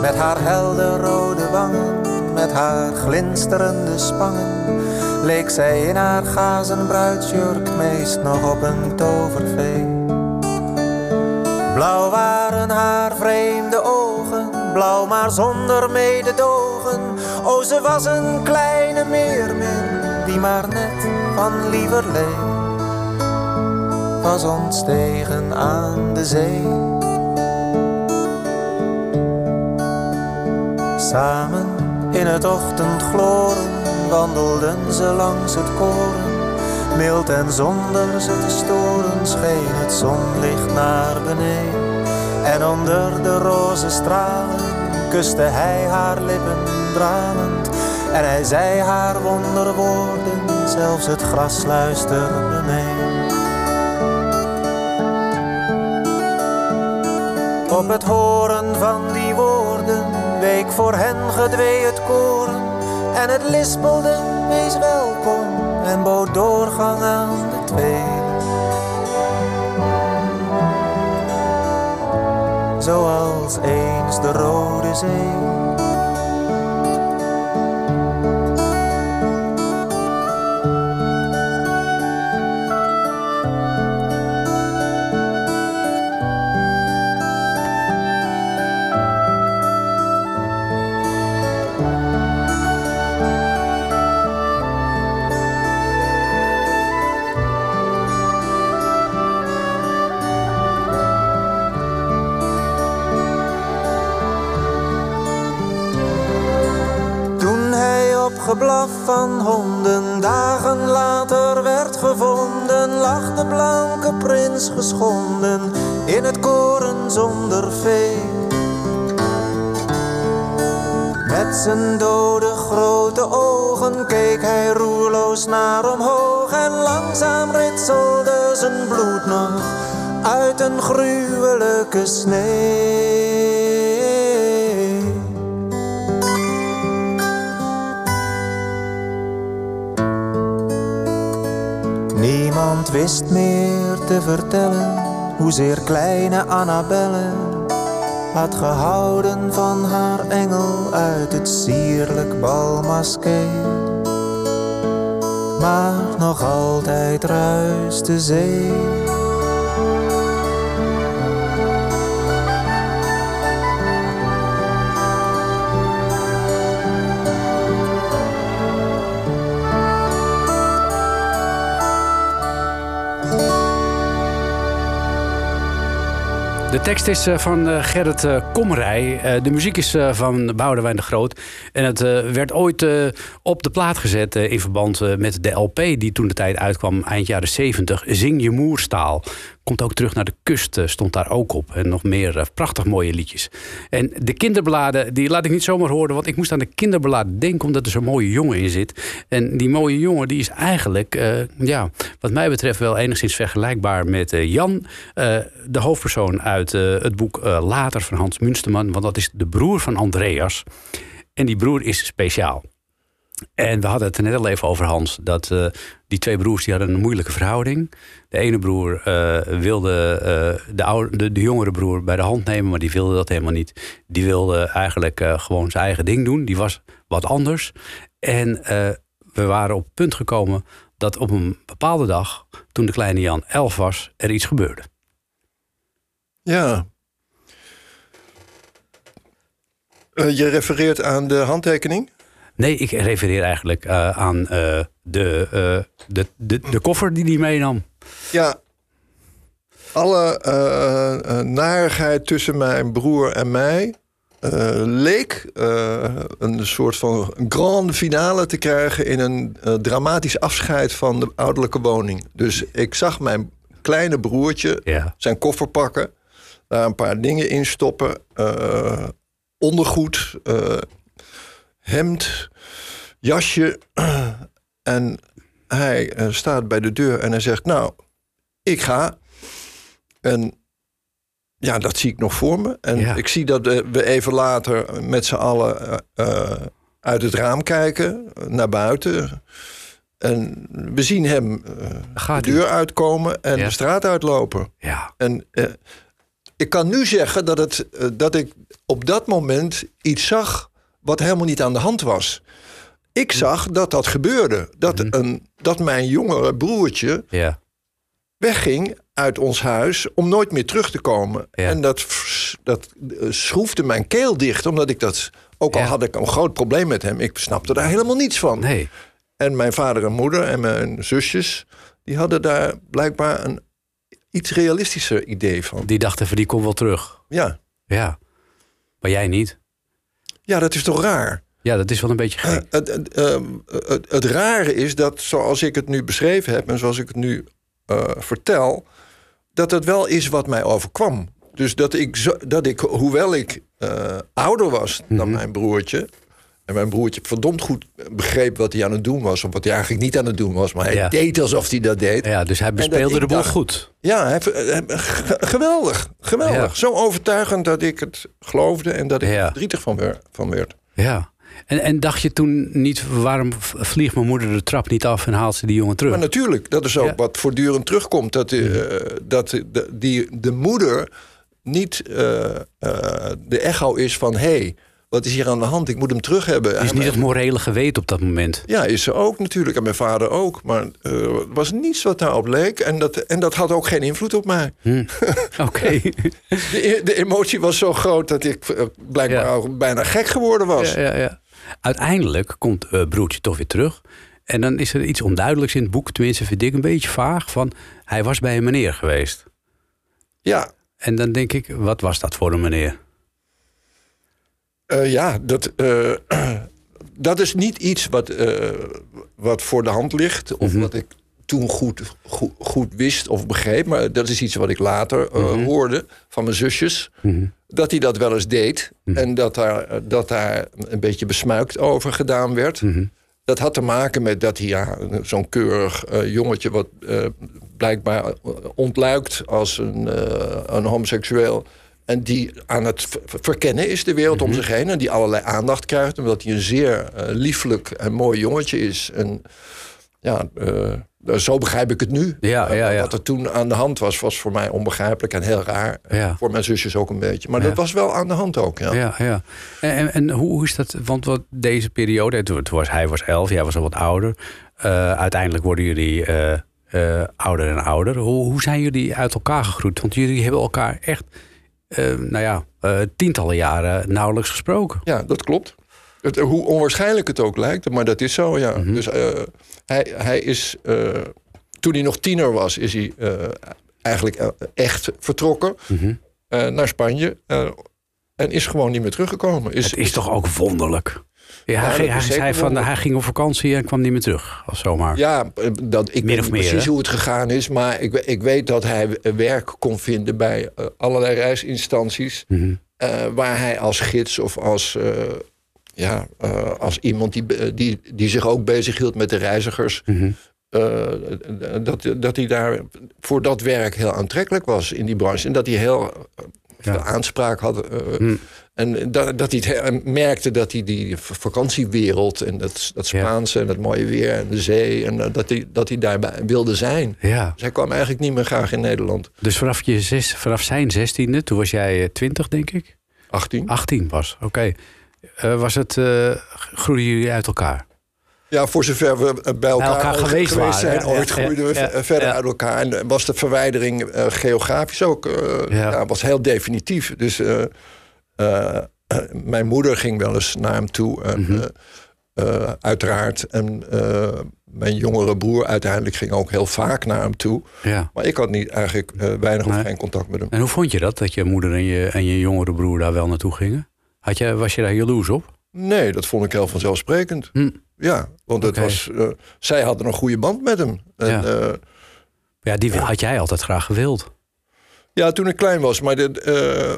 Met haar helder rode wangen, met haar glinsterende spangen, leek zij in haar gazen bruidsjurk meest nog op een tovervee. Blauw waren haar vreemde ogen, blauw maar zonder mededogen. O, ze was een kleine meermin, die maar net van lieverlee was ontstegen aan de zee. Samen in het ochtendgloren wandelden ze langs het koren. Mild en zonder ze te storen scheen het zonlicht naar beneden. En onder de roze stralen kuste hij haar lippen dralend. En hij zei haar wonderwoorden, zelfs het gras luisterde mee. Op het horen van die woorden week voor hen gedwee het koren. En het lispelde, wees welkom en bood doorgang aan de twee. Zoals eens de Rode Zee. Van honden dagen later werd gevonden, lag de blanke prins geschonden in het koren zonder vee. Met zijn dode grote ogen keek hij roerloos naar omhoog en langzaam ritselde zijn bloed nog uit een gruwelijke snee. Wist meer te vertellen hoezeer kleine Annabelle had gehouden van haar engel uit het sierlijk balmaskee. Maar nog altijd ruist de zee. De tekst is eh, van eh, Gerrit eh, Komrij. Eh, De muziek is van Boudewijn de Groot. En het eh, werd ooit eh, op de plaat gezet eh, in verband met de LP... die toen de tijd uitkwam, eind jaren 70. Zing je moerstaal. Komt ook terug naar de kust, stond daar ook op. En nog meer prachtig mooie liedjes. En de kinderbladen, die laat ik niet zomaar horen... want ik moest aan de kinderbladen denken... omdat er zo'n mooie jongen in zit. En die mooie jongen die is eigenlijk, ja, wat mij betreft... wel enigszins vergelijkbaar met Jan... de hoofdpersoon uit het boek Later van Hans Munsterman. Want dat is de broer van Andreas. En die broer is speciaal. En we hadden het er net al even over Hans. Dat eh, die twee broers die hadden een moeilijke verhouding. De ene broer eh, wilde eh, de, oude, de, jongere broer bij de hand nemen, maar die wilde dat helemaal niet. Die wilde eigenlijk gewoon zijn eigen ding doen. Die was wat anders. En we waren op het punt gekomen dat op een bepaalde dag, toen de kleine Jan elf was, er iets gebeurde. Ja. Eh, je refereert aan de handtekening? Nee, ik refereer eigenlijk eh, aan eh, de, de, de, de koffer die hij meenam. Ja. Alle narigheid tussen mijn broer en mij leek een soort van grande finale te krijgen in een dramatisch afscheid van de ouderlijke woning. Dus ik zag mijn kleine broertje Ja. zijn koffer pakken, daar een paar dingen in stoppen, ondergoed, eh, hemd, jasje. en hij eh, staat bij de deur en hij zegt: Nou, ik ga. En ja, dat zie ik nog voor me. En Ja. ik zie dat we even later met z'n allen eh, uit het raam kijken, naar buiten. En we zien hem de deur uitkomen en Ja. de straat uitlopen. Ja, En ik kan nu zeggen dat, het, dat ik op dat moment iets zag wat helemaal niet aan de hand was. Ik Hm. zag dat dat gebeurde. Dat, Mhm. een, dat mijn jongere broertje ja, wegging uit ons huis om nooit meer terug te komen. Ja. En dat, dat eh, schroefde mijn keel dicht, omdat ik dat... Ook al Ja. had ik een groot probleem met hem, ik snapte daar helemaal niets van. nee. En mijn vader en moeder en mijn zusjes... die hadden daar blijkbaar een iets realistischer idee van. Die dachten van die komt wel terug. Ja, Ja, maar jij niet. ja dat is toch raar? Ja, dat is wel een beetje Eh, gek. het, het, ehm, het, het rare is dat zoals ik het nu beschreven heb... en zoals ik het nu eh, vertel... dat het wel is wat mij overkwam. Dus dat ik, zo, dat ik hoewel ik eh, ouder was dan mijn broertje... en mijn broertje verdomd goed begreep wat hij aan het doen was... of wat hij eigenlijk niet aan het doen was... maar hij Ja. deed alsof hij dat deed. Ja, dus hij bespeelde de boel dacht- goed. Ja, hij, hij- ge- geweldig. Geweldig. Ja. Zo overtuigend dat ik het geloofde... en dat ik Ja. er verdrietig van, wer- van werd. Ja. En, en dacht je toen niet, waarom vliegt mijn moeder de trap niet af en haalt ze die jongen terug? Maar natuurlijk, dat is ook Ja. wat voortdurend terugkomt. Dat, eh, dat de, die, de moeder niet eh, eh, de echo is van... hé, hey, wat is hier aan de hand? Ik moet hem terug hebben. Het is niet het morele geweten op dat moment. Ja, is ze ook natuurlijk. En mijn vader ook. Maar eh, er was niets wat daarop leek. En dat, en dat had ook geen invloed op mij. Oké. De, de emotie was zo groot dat ik eh, blijkbaar Ja. bijna gek geworden was. Ja, ja, ja. Uiteindelijk komt eh, broertje toch weer terug. En dan is er iets onduidelijks in het boek. Tenminste, vind ik een beetje vaag. Van hij was bij een meneer geweest. Ja, En dan denk ik, wat was dat voor een meneer? Eh, ja, dat, eh, dat is niet iets wat, eh, wat voor de hand ligt. Of wat ik toen goed, goed, goed wist of begreep. Maar dat is iets wat ik later eh, hoorde van mijn zusjes. Dat hij dat wel eens deed. En dat daar, dat daar een beetje besmuikt over gedaan werd. dat had te maken met dat hij ja, zo'n keurig jongetje... wat blijkbaar ontluikt als een, een homoseksueel... en die aan het ver- verkennen is, de wereld Mhm. om zich heen... en die allerlei aandacht krijgt... omdat hij een zeer eh, lieflijk en mooi jongetje is. En ja, eh, zo begrijp ik het nu. Ja, Eh, ja, ja. Wat er toen aan de hand was, was voor mij onbegrijpelijk en heel raar. Voor mijn zusjes ook een beetje. Maar dat was wel aan de hand ook, ja. Ja, ja. En, en, hoe, hoe is dat? Want wat deze periode, toen, toen was hij was elf, jij was al wat ouder. Eh, uiteindelijk worden jullie eh, eh, ouder en ouder. Hoe, hoe zijn jullie uit elkaar gegroeid? Want jullie hebben elkaar echt, eh, nou ja, eh, tientallen jaren nauwelijks gesproken. Ja, dat klopt. Het, hoe onwaarschijnlijk het ook lijkt, maar dat is zo, ja. Mhm. Dus eh, hij, hij is... eh, toen hij nog tiener was, is hij eigenlijk echt vertrokken Mhm. naar Spanje. en is gewoon niet meer teruggekomen. Is, Het is toch ook wonderlijk? Ja, hij, ging- hij zei van, hij ging op vakantie en kwam niet meer terug. Of zomaar. Ja, eh, dat, ik weet of niet meer, precies hè? hoe het gegaan is. Maar ik, ik weet dat hij werk kon vinden bij eh, allerlei reisinstanties. Mhm. eh, waar hij als gids of als, ja, als iemand die, die, die zich ook bezighield met de reizigers. Mhm. dat, dat hij daar voor dat werk heel aantrekkelijk was in die branche. En dat hij heel veel aanspraak had. eh, Hm. En dat, dat hij het he- merkte dat hij die vakantiewereld en dat, dat Ja. Spaanse en dat mooie weer en de zee. En eh, dat hij, dat hij daarbij wilde zijn. Ja, Dus hij kwam eigenlijk niet meer graag in Nederland. dus vanaf, je zes, vanaf zijn zestiende, toen was jij eh, twintig denk ik? 18. 18 pas, oké. Eh, was het, eh, groeiden jullie uit elkaar? Ja, voor zover we bij elkaar, geweest waren, zijn, ooit ja, groeiden we ja, verder ja. uit elkaar. En was de verwijdering geografisch ook Ja. ja. was heel definitief. Dus mijn moeder ging wel eens naar hem toe. Eh, eh, uiteraard. En eh, mijn jongere broer uiteindelijk ging ook heel vaak naar hem toe. Ja. Maar ik had niet eigenlijk eh, weinig of geen contact met hem. En hoe vond je dat, dat je moeder en je, en je jongere broer daar wel naartoe gingen? Had je, was je daar jaloers op? Nee, dat vond ik heel vanzelfsprekend. Hm. Ja, want het was, eh, zij hadden een goede band met hem. En, Ja. eh, Ja, die had jij altijd graag gewild. Ja, toen ik klein was. Maar dit, eh,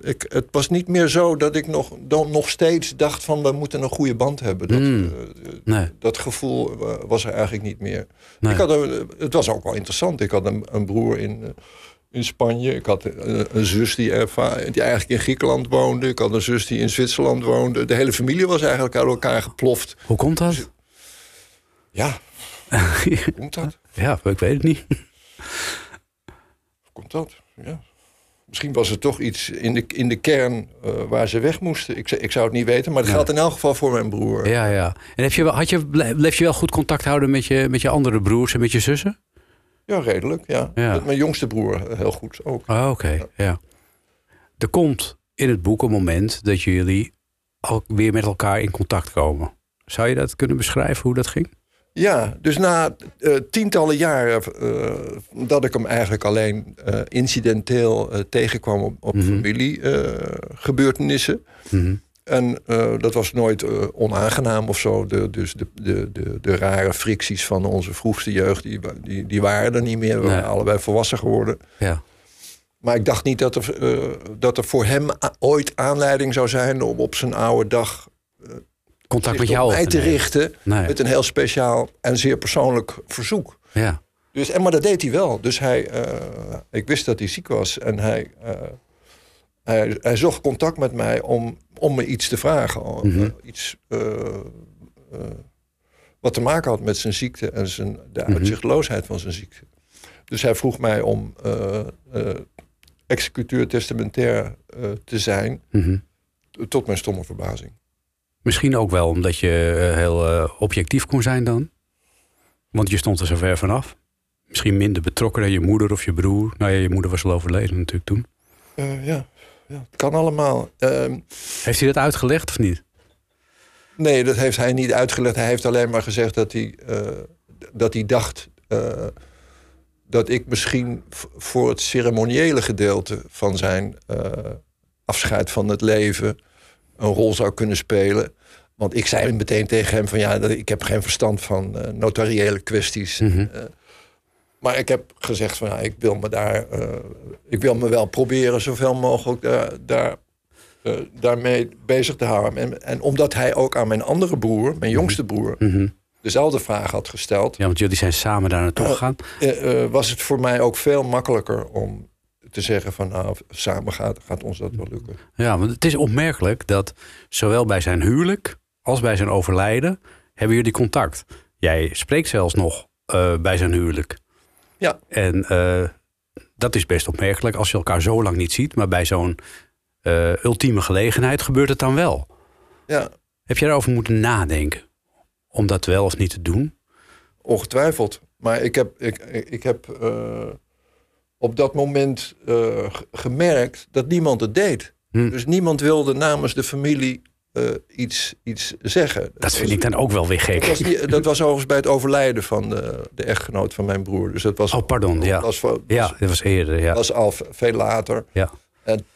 ik, het was niet meer zo dat ik nog, dan nog steeds dacht van... we moeten een goede band hebben. Dat, Mm. eh, Nee, dat gevoel eh, was er eigenlijk niet meer. nee. Ik had een, het was ook wel interessant. Ik had een, een broer in, eh, in Spanje. Ik had een, een zus die, die eigenlijk in Griekenland woonde. Ik had een zus die in Zwitserland woonde. De hele familie was eigenlijk uit elkaar geploft. Hoe komt dat? Ja, hoe komt dat? ja, ik weet het niet. Hoe komt dat? Ja. Misschien was er toch iets in de, in de kern eh, waar ze weg moesten. Ik, zou- ik zou het niet weten, maar het Ja. geldt in elk geval voor mijn broer. Ja, ja. En heb je, had je, bleef je wel goed contact houden met je, met je andere broers en met je zussen? Ja, redelijk. Ja. Ja. Met mijn jongste broer heel goed ook. Oh, oké, ja. Er komt in het boek een moment dat jullie ook weer met elkaar in contact komen. Zou je dat kunnen beschrijven hoe dat ging? Ja, dus na eh, tientallen jaren eh, dat ik hem eigenlijk alleen eh, incidenteel tegenkwam op, op Mhm. familiegebeurtenissen. Mhm. En dat was nooit onaangenaam of zo. De, dus de, de, de, de rare fricties van onze vroegste jeugd, die, die, die waren er niet meer. We Nee. waren allebei volwassen geworden. Ja. Maar ik dacht niet dat er, dat er voor hem ooit aanleiding zou zijn om op zijn oude dag Contact met jou mij op te richten Nee. met een heel speciaal en zeer persoonlijk verzoek. Ja. Dus, en, maar dat deed hij wel. Dus hij, eh, ik wist dat hij ziek was en hij, eh, hij, hij zocht contact met mij om, om me iets te vragen. Mhm. eh, iets wat te maken had met zijn ziekte en zijn, de Mhm. uitzichtloosheid van zijn ziekte. Dus hij vroeg mij om executeur testamentair te zijn, Mhm. tot mijn stomme verbazing. Misschien ook wel omdat je eh, heel eh, objectief kon zijn dan. Want je stond er zo ver vanaf. Misschien minder betrokken dan je moeder of je broer. Nou ja, je moeder was al overleden natuurlijk toen. Eh, ja, ja, het kan allemaal. Ehm, Heeft hij dat uitgelegd of niet? Nee, dat heeft hij niet uitgelegd. Hij heeft alleen maar gezegd dat hij, dat hij dacht dat ik misschien voor het ceremoniële gedeelte van zijn afscheid van het leven een rol zou kunnen spelen. Want ik zei meteen tegen hem van ja, ik heb geen verstand van eh, notariële kwesties. Mhm. Eh, maar ik heb gezegd van ja, ik wil me daar, eh, ik wil me wel proberen zoveel mogelijk daar, daar daarmee bezig te houden. En, en omdat hij ook aan mijn andere broer, mijn jongste broer, dezelfde vraag had gesteld, Ja, want jullie zijn samen daar naartoe gegaan. was het voor mij ook veel makkelijker om te zeggen van nou, samen gaat, gaat ons dat wel lukken. Ja, want het is opmerkelijk dat zowel bij zijn huwelijk als bij zijn overlijden hebben jullie contact. Jij spreekt zelfs nog eh, bij zijn huwelijk. Ja. En eh, dat is best opmerkelijk als je elkaar zo lang niet ziet. Maar bij zo'n eh, ultieme gelegenheid gebeurt het dan wel. Ja, Heb je daarover moeten nadenken? Om dat wel of niet te doen? ongetwijfeld. Maar ik heb, ik, ik heb op dat moment gemerkt dat niemand het deed. Hm. Dus niemand wilde namens de familie eh, iets, iets zeggen. Dat vind ik dan ook wel weer Dat was, gek. niet- dat was overigens bij het overlijden van de, de echtgenoot van mijn broer. Dus dat was, Oh, pardon. Ja, was, was, ja dat was eerder. Ja. was al veel later. Ja. En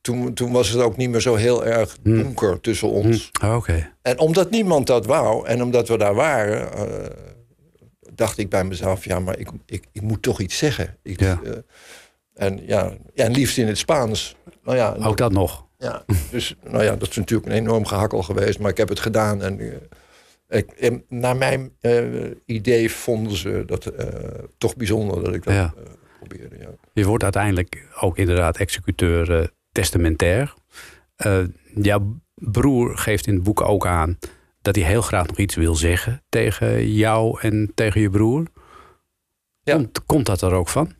toen, toen was het ook niet meer zo heel erg Hm. donker tussen ons. Hm, oh, Oké. En omdat niemand dat wou en omdat we daar waren, eh, dacht ik bij mezelf: ja, maar ik, ik, ik moet toch iets zeggen. Ik, Ja. eh, en ja, ja, en liefst in het Spaans. Nou ja, Ook dat nog. Ja, dus nou ja, dat is natuurlijk een enorm gehakkel geweest, maar ik heb het gedaan. En, eh, ik, en naar mijn eh, idee vonden ze dat eh, toch bijzonder dat ik dat Ja. eh, probeerde. Ja. Je wordt uiteindelijk ook inderdaad executeur testamentair. Eh, jouw broer geeft in het boek ook aan dat hij heel graag nog iets wil zeggen tegen jou en tegen je broer. Ja. Komt, komt dat er ook van?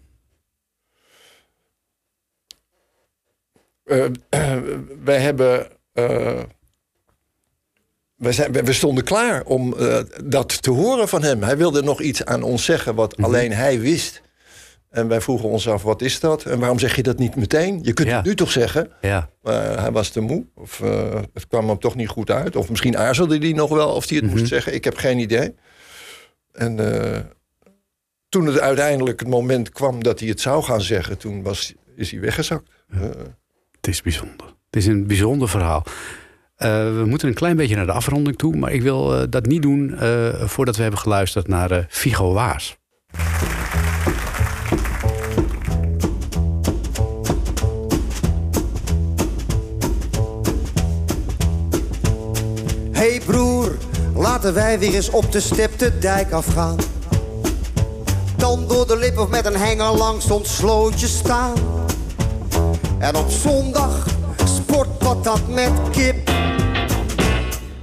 wij hebben. eh, we, zijn, we stonden klaar om eh, dat te horen van hem. Hij wilde nog iets aan ons zeggen wat Mhm. alleen hij wist. En wij vroegen ons af, wat is dat? En waarom zeg je dat niet meteen? Je kunt Ja. het nu toch zeggen? Ja, Maar hij was te moe. Of eh, het kwam hem toch niet goed uit. Of misschien aarzelde hij nog wel of hij het Mhm. moest zeggen. Ik heb geen idee. En eh, toen het uiteindelijk het moment kwam dat hij het zou gaan zeggen... toen was, is hij weggezakt. Eh, het is bijzonder. Het is een bijzonder verhaal. Eh, we moeten een klein beetje naar de afronding toe, maar ik wil eh, dat niet doen eh, voordat we hebben geluisterd naar Figo Waas. Hey broer, laten wij weer eens op de step de dijk afgaan. Dan door de lip of met een hanger langs ons slootje staan. En op zondag sportpatat met kip.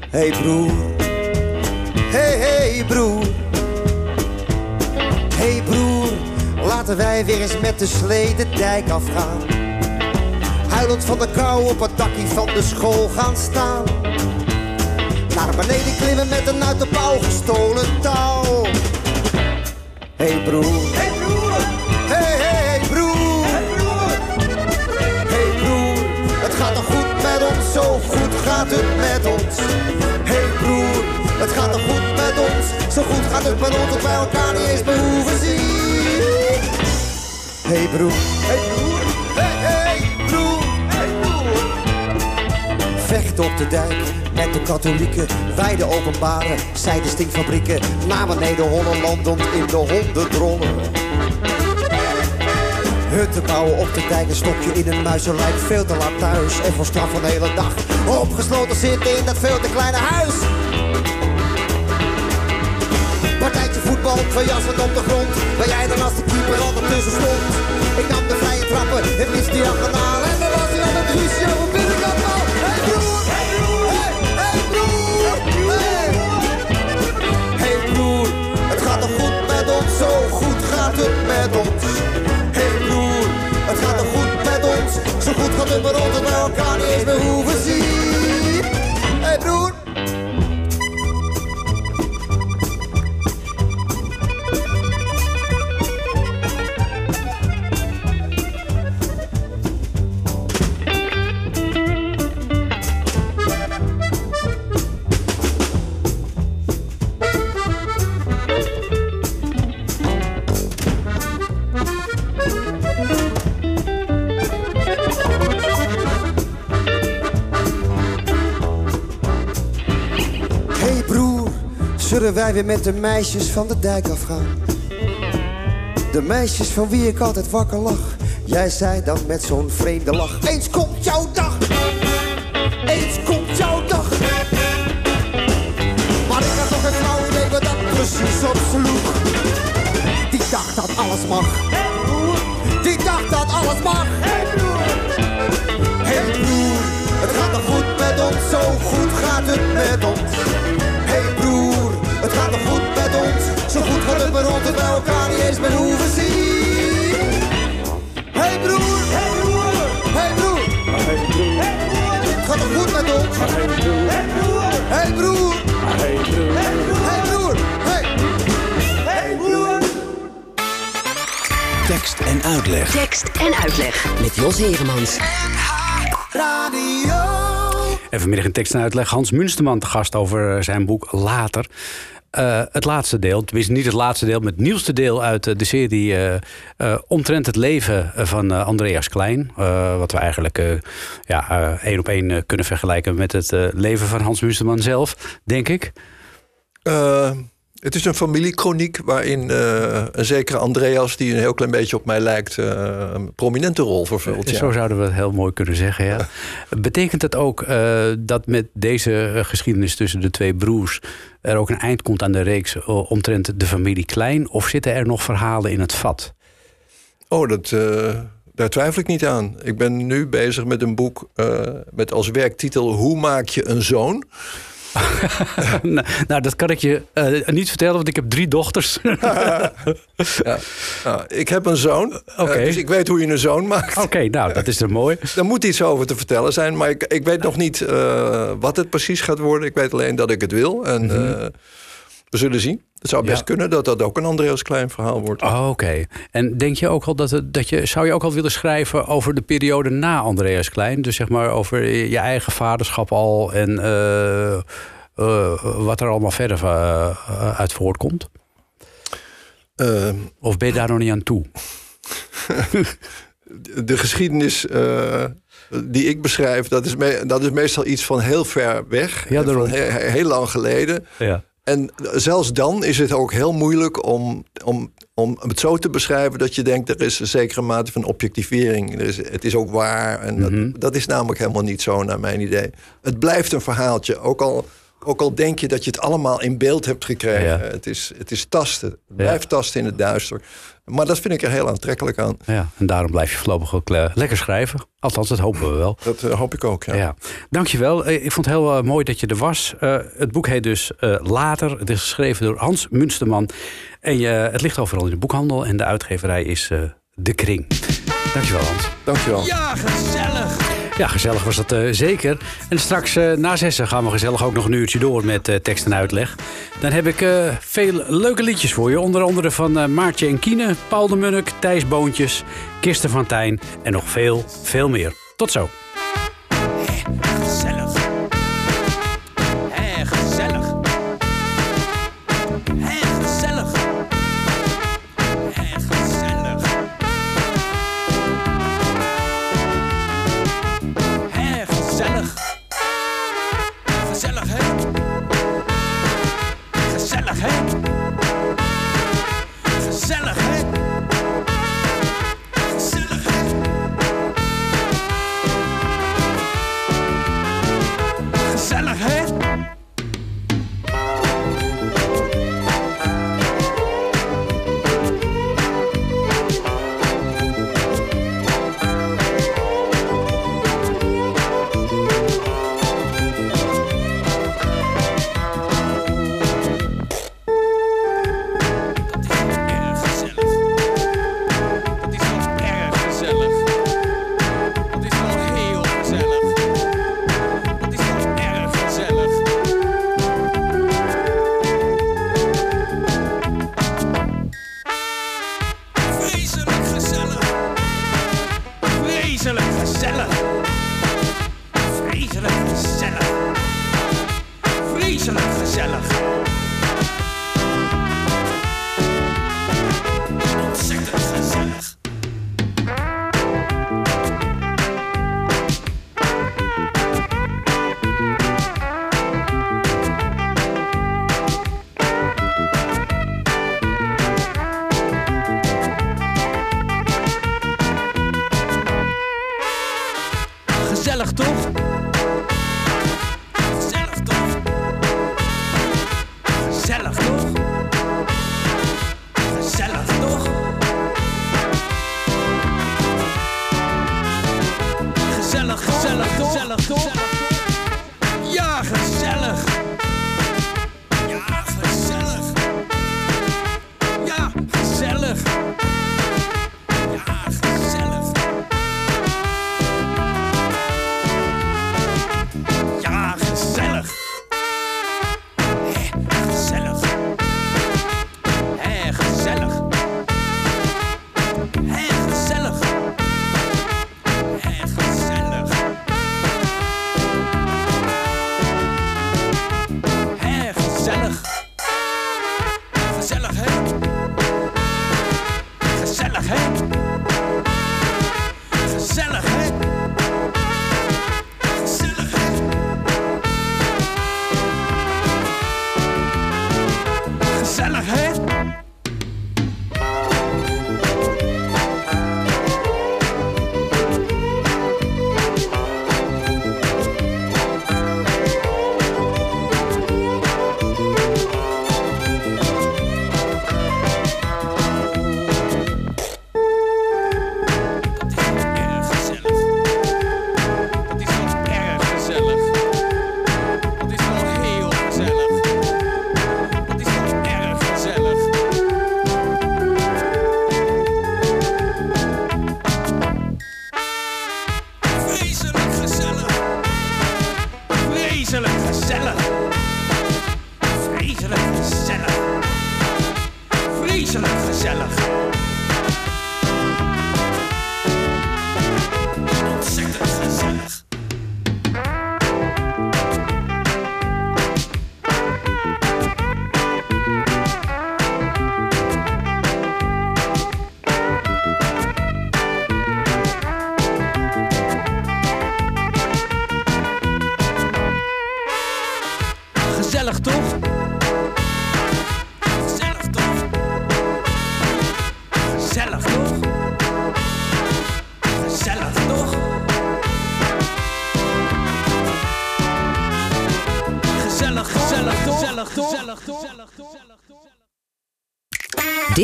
Hey broer, hey hey broer. Hey broer, laten wij weer eens met de slee de dijk afgaan. Huilend van de kou op het dakje van de school gaan staan. Naar beneden klimmen met een uit de pauw gestolen touw. Hey broer. Hey broer. Goed gaat het met ons. Hey broer. Het gaat toch goed met ons, zo goed gaat het met ons dat wij elkaar niet eens meer hoeven zien. Hey broer. Hey broer. Hey, hey broer. Hey broer. Vechten op de dijk met de katholieken. Wij de openbare, zij de stinkfabrieken. Naar beneden hollen landend in de hondendrollen. Hutten bouwen op de dijk, een stokje in een muizenlijk. Veel te laat thuis en voor straf een hele dag. Opgesloten zitten in dat veel te kleine huis. Partijtje voetbal, twee jassen op de grond. Waar jij dan als de keeper altijd tussen stond. Het met ons dat wij niet eens meer hoeven zien. Zullen wij weer met de meisjes van de dijk afgaan? De meisjes van wie ik altijd wakker lag. Jij zei dan met zo'n vreemde lach. Eens komt jouw dag. eens komt jouw dag. Maar ik had nog een flauw idee dat precies opsloeg. Die dacht dat alles mag. Die dacht dat alles mag. Hey broer, het gaat nog goed met ons, zo goed gaat het met ons. Zo goed gaat het met ons dat wij elkaar niet eens meer hoeven zien. Hey broer, hey broer, hey broer, het gaat nog goed met ons. Hey broer, hey broer, hey broer, hey. Hey broer. Tekst en uitleg. Tekst en uitleg met Jos Heremans. Radio. En vanmiddag in tekst en uitleg Hans Munsterman te gast over eh, zijn boek Later. Eh, het laatste deel, tenminste niet het laatste deel, maar het nieuwste deel uit eh, de serie eh, omtrent het leven van Andreas Klein. Wat we eigenlijk ja, één op één kunnen vergelijken met het leven van Hans Munsterman zelf, denk ik. Eh, het is een familiekroniek waarin eh, een zekere Andreas, die een heel klein beetje op mij lijkt, eh, een prominente rol vervult. Ja. Zo zouden we het heel mooi kunnen zeggen. Ja. Betekent het ook eh, dat met deze eh, geschiedenis tussen de twee broers er ook een eind komt aan de reeks eh, omtrent de familie Klein? Of zitten er nog verhalen in het vat? Oh, dat, eh, daar twijfel ik niet aan. Ik ben nu bezig met een boek eh, met als werktitel Hoe maak je een zoon? nou, nou, dat kan ik je eh, niet vertellen, want ik heb drie dochters. Ja. Nou, ik heb een zoon, eh, Oké. dus ik weet hoe je een zoon maakt. Oké, nou, dat is er mooi. Daar moet iets over te vertellen zijn, maar ik, ik weet nog niet eh, wat het precies gaat worden. Ik weet alleen dat ik het wil en eh, we zullen zien. Het zou best. Ja. kunnen dat dat ook een Andreas Klein verhaal wordt. Oh, Oké. En denk je ook al dat, het, dat je, zou je ook al willen schrijven over de periode na Andreas Klein? Dus zeg maar over je eigen vaderschap al en eh, eh, wat er allemaal verder eh, uit voortkomt? Eh, Of ben je daar nog niet aan toe? de geschiedenis die ik beschrijf, dat is, me- dat is meestal iets van heel ver weg. Ja, van he- he- heel lang geleden. Ja. En zelfs dan is het ook heel moeilijk om, om, om het zo te beschrijven dat je denkt er is een zekere mate van objectivering. Er is, het is ook waar. En dat, Mhm. dat is namelijk helemaal niet zo, naar mijn idee. Het blijft een verhaaltje. Ook al, ook al denk je dat je het allemaal in beeld hebt gekregen. Ja. Het, is, het is tasten. Het blijft tasten in het duister. Maar dat vind ik er heel aantrekkelijk aan. ja, en daarom blijf je voorlopig ook eh, lekker schrijven. Althans, dat hopen we wel. Dat eh, hoop ik ook. Ja. Ja. Dankjewel. Eh, Ik vond het heel mooi dat je er was. Eh, het boek heet dus eh, Later. Het is geschreven door Hans Munsterman. En je, het ligt overal in de boekhandel. En de uitgeverij is eh, De Kring. Dankjewel, Hans. Dankjewel. Ja, gezellig. Ja, gezellig was dat eh, zeker. En straks eh, na zessen gaan we gezellig ook nog een uurtje door met eh, tekst en uitleg. Dan heb ik veel leuke liedjes voor je. Onder andere van Maartje en Kiene, Paul de Munnik, Thijs Boontjes, Kirsten van Tijn en nog veel, veel meer. Tot zo.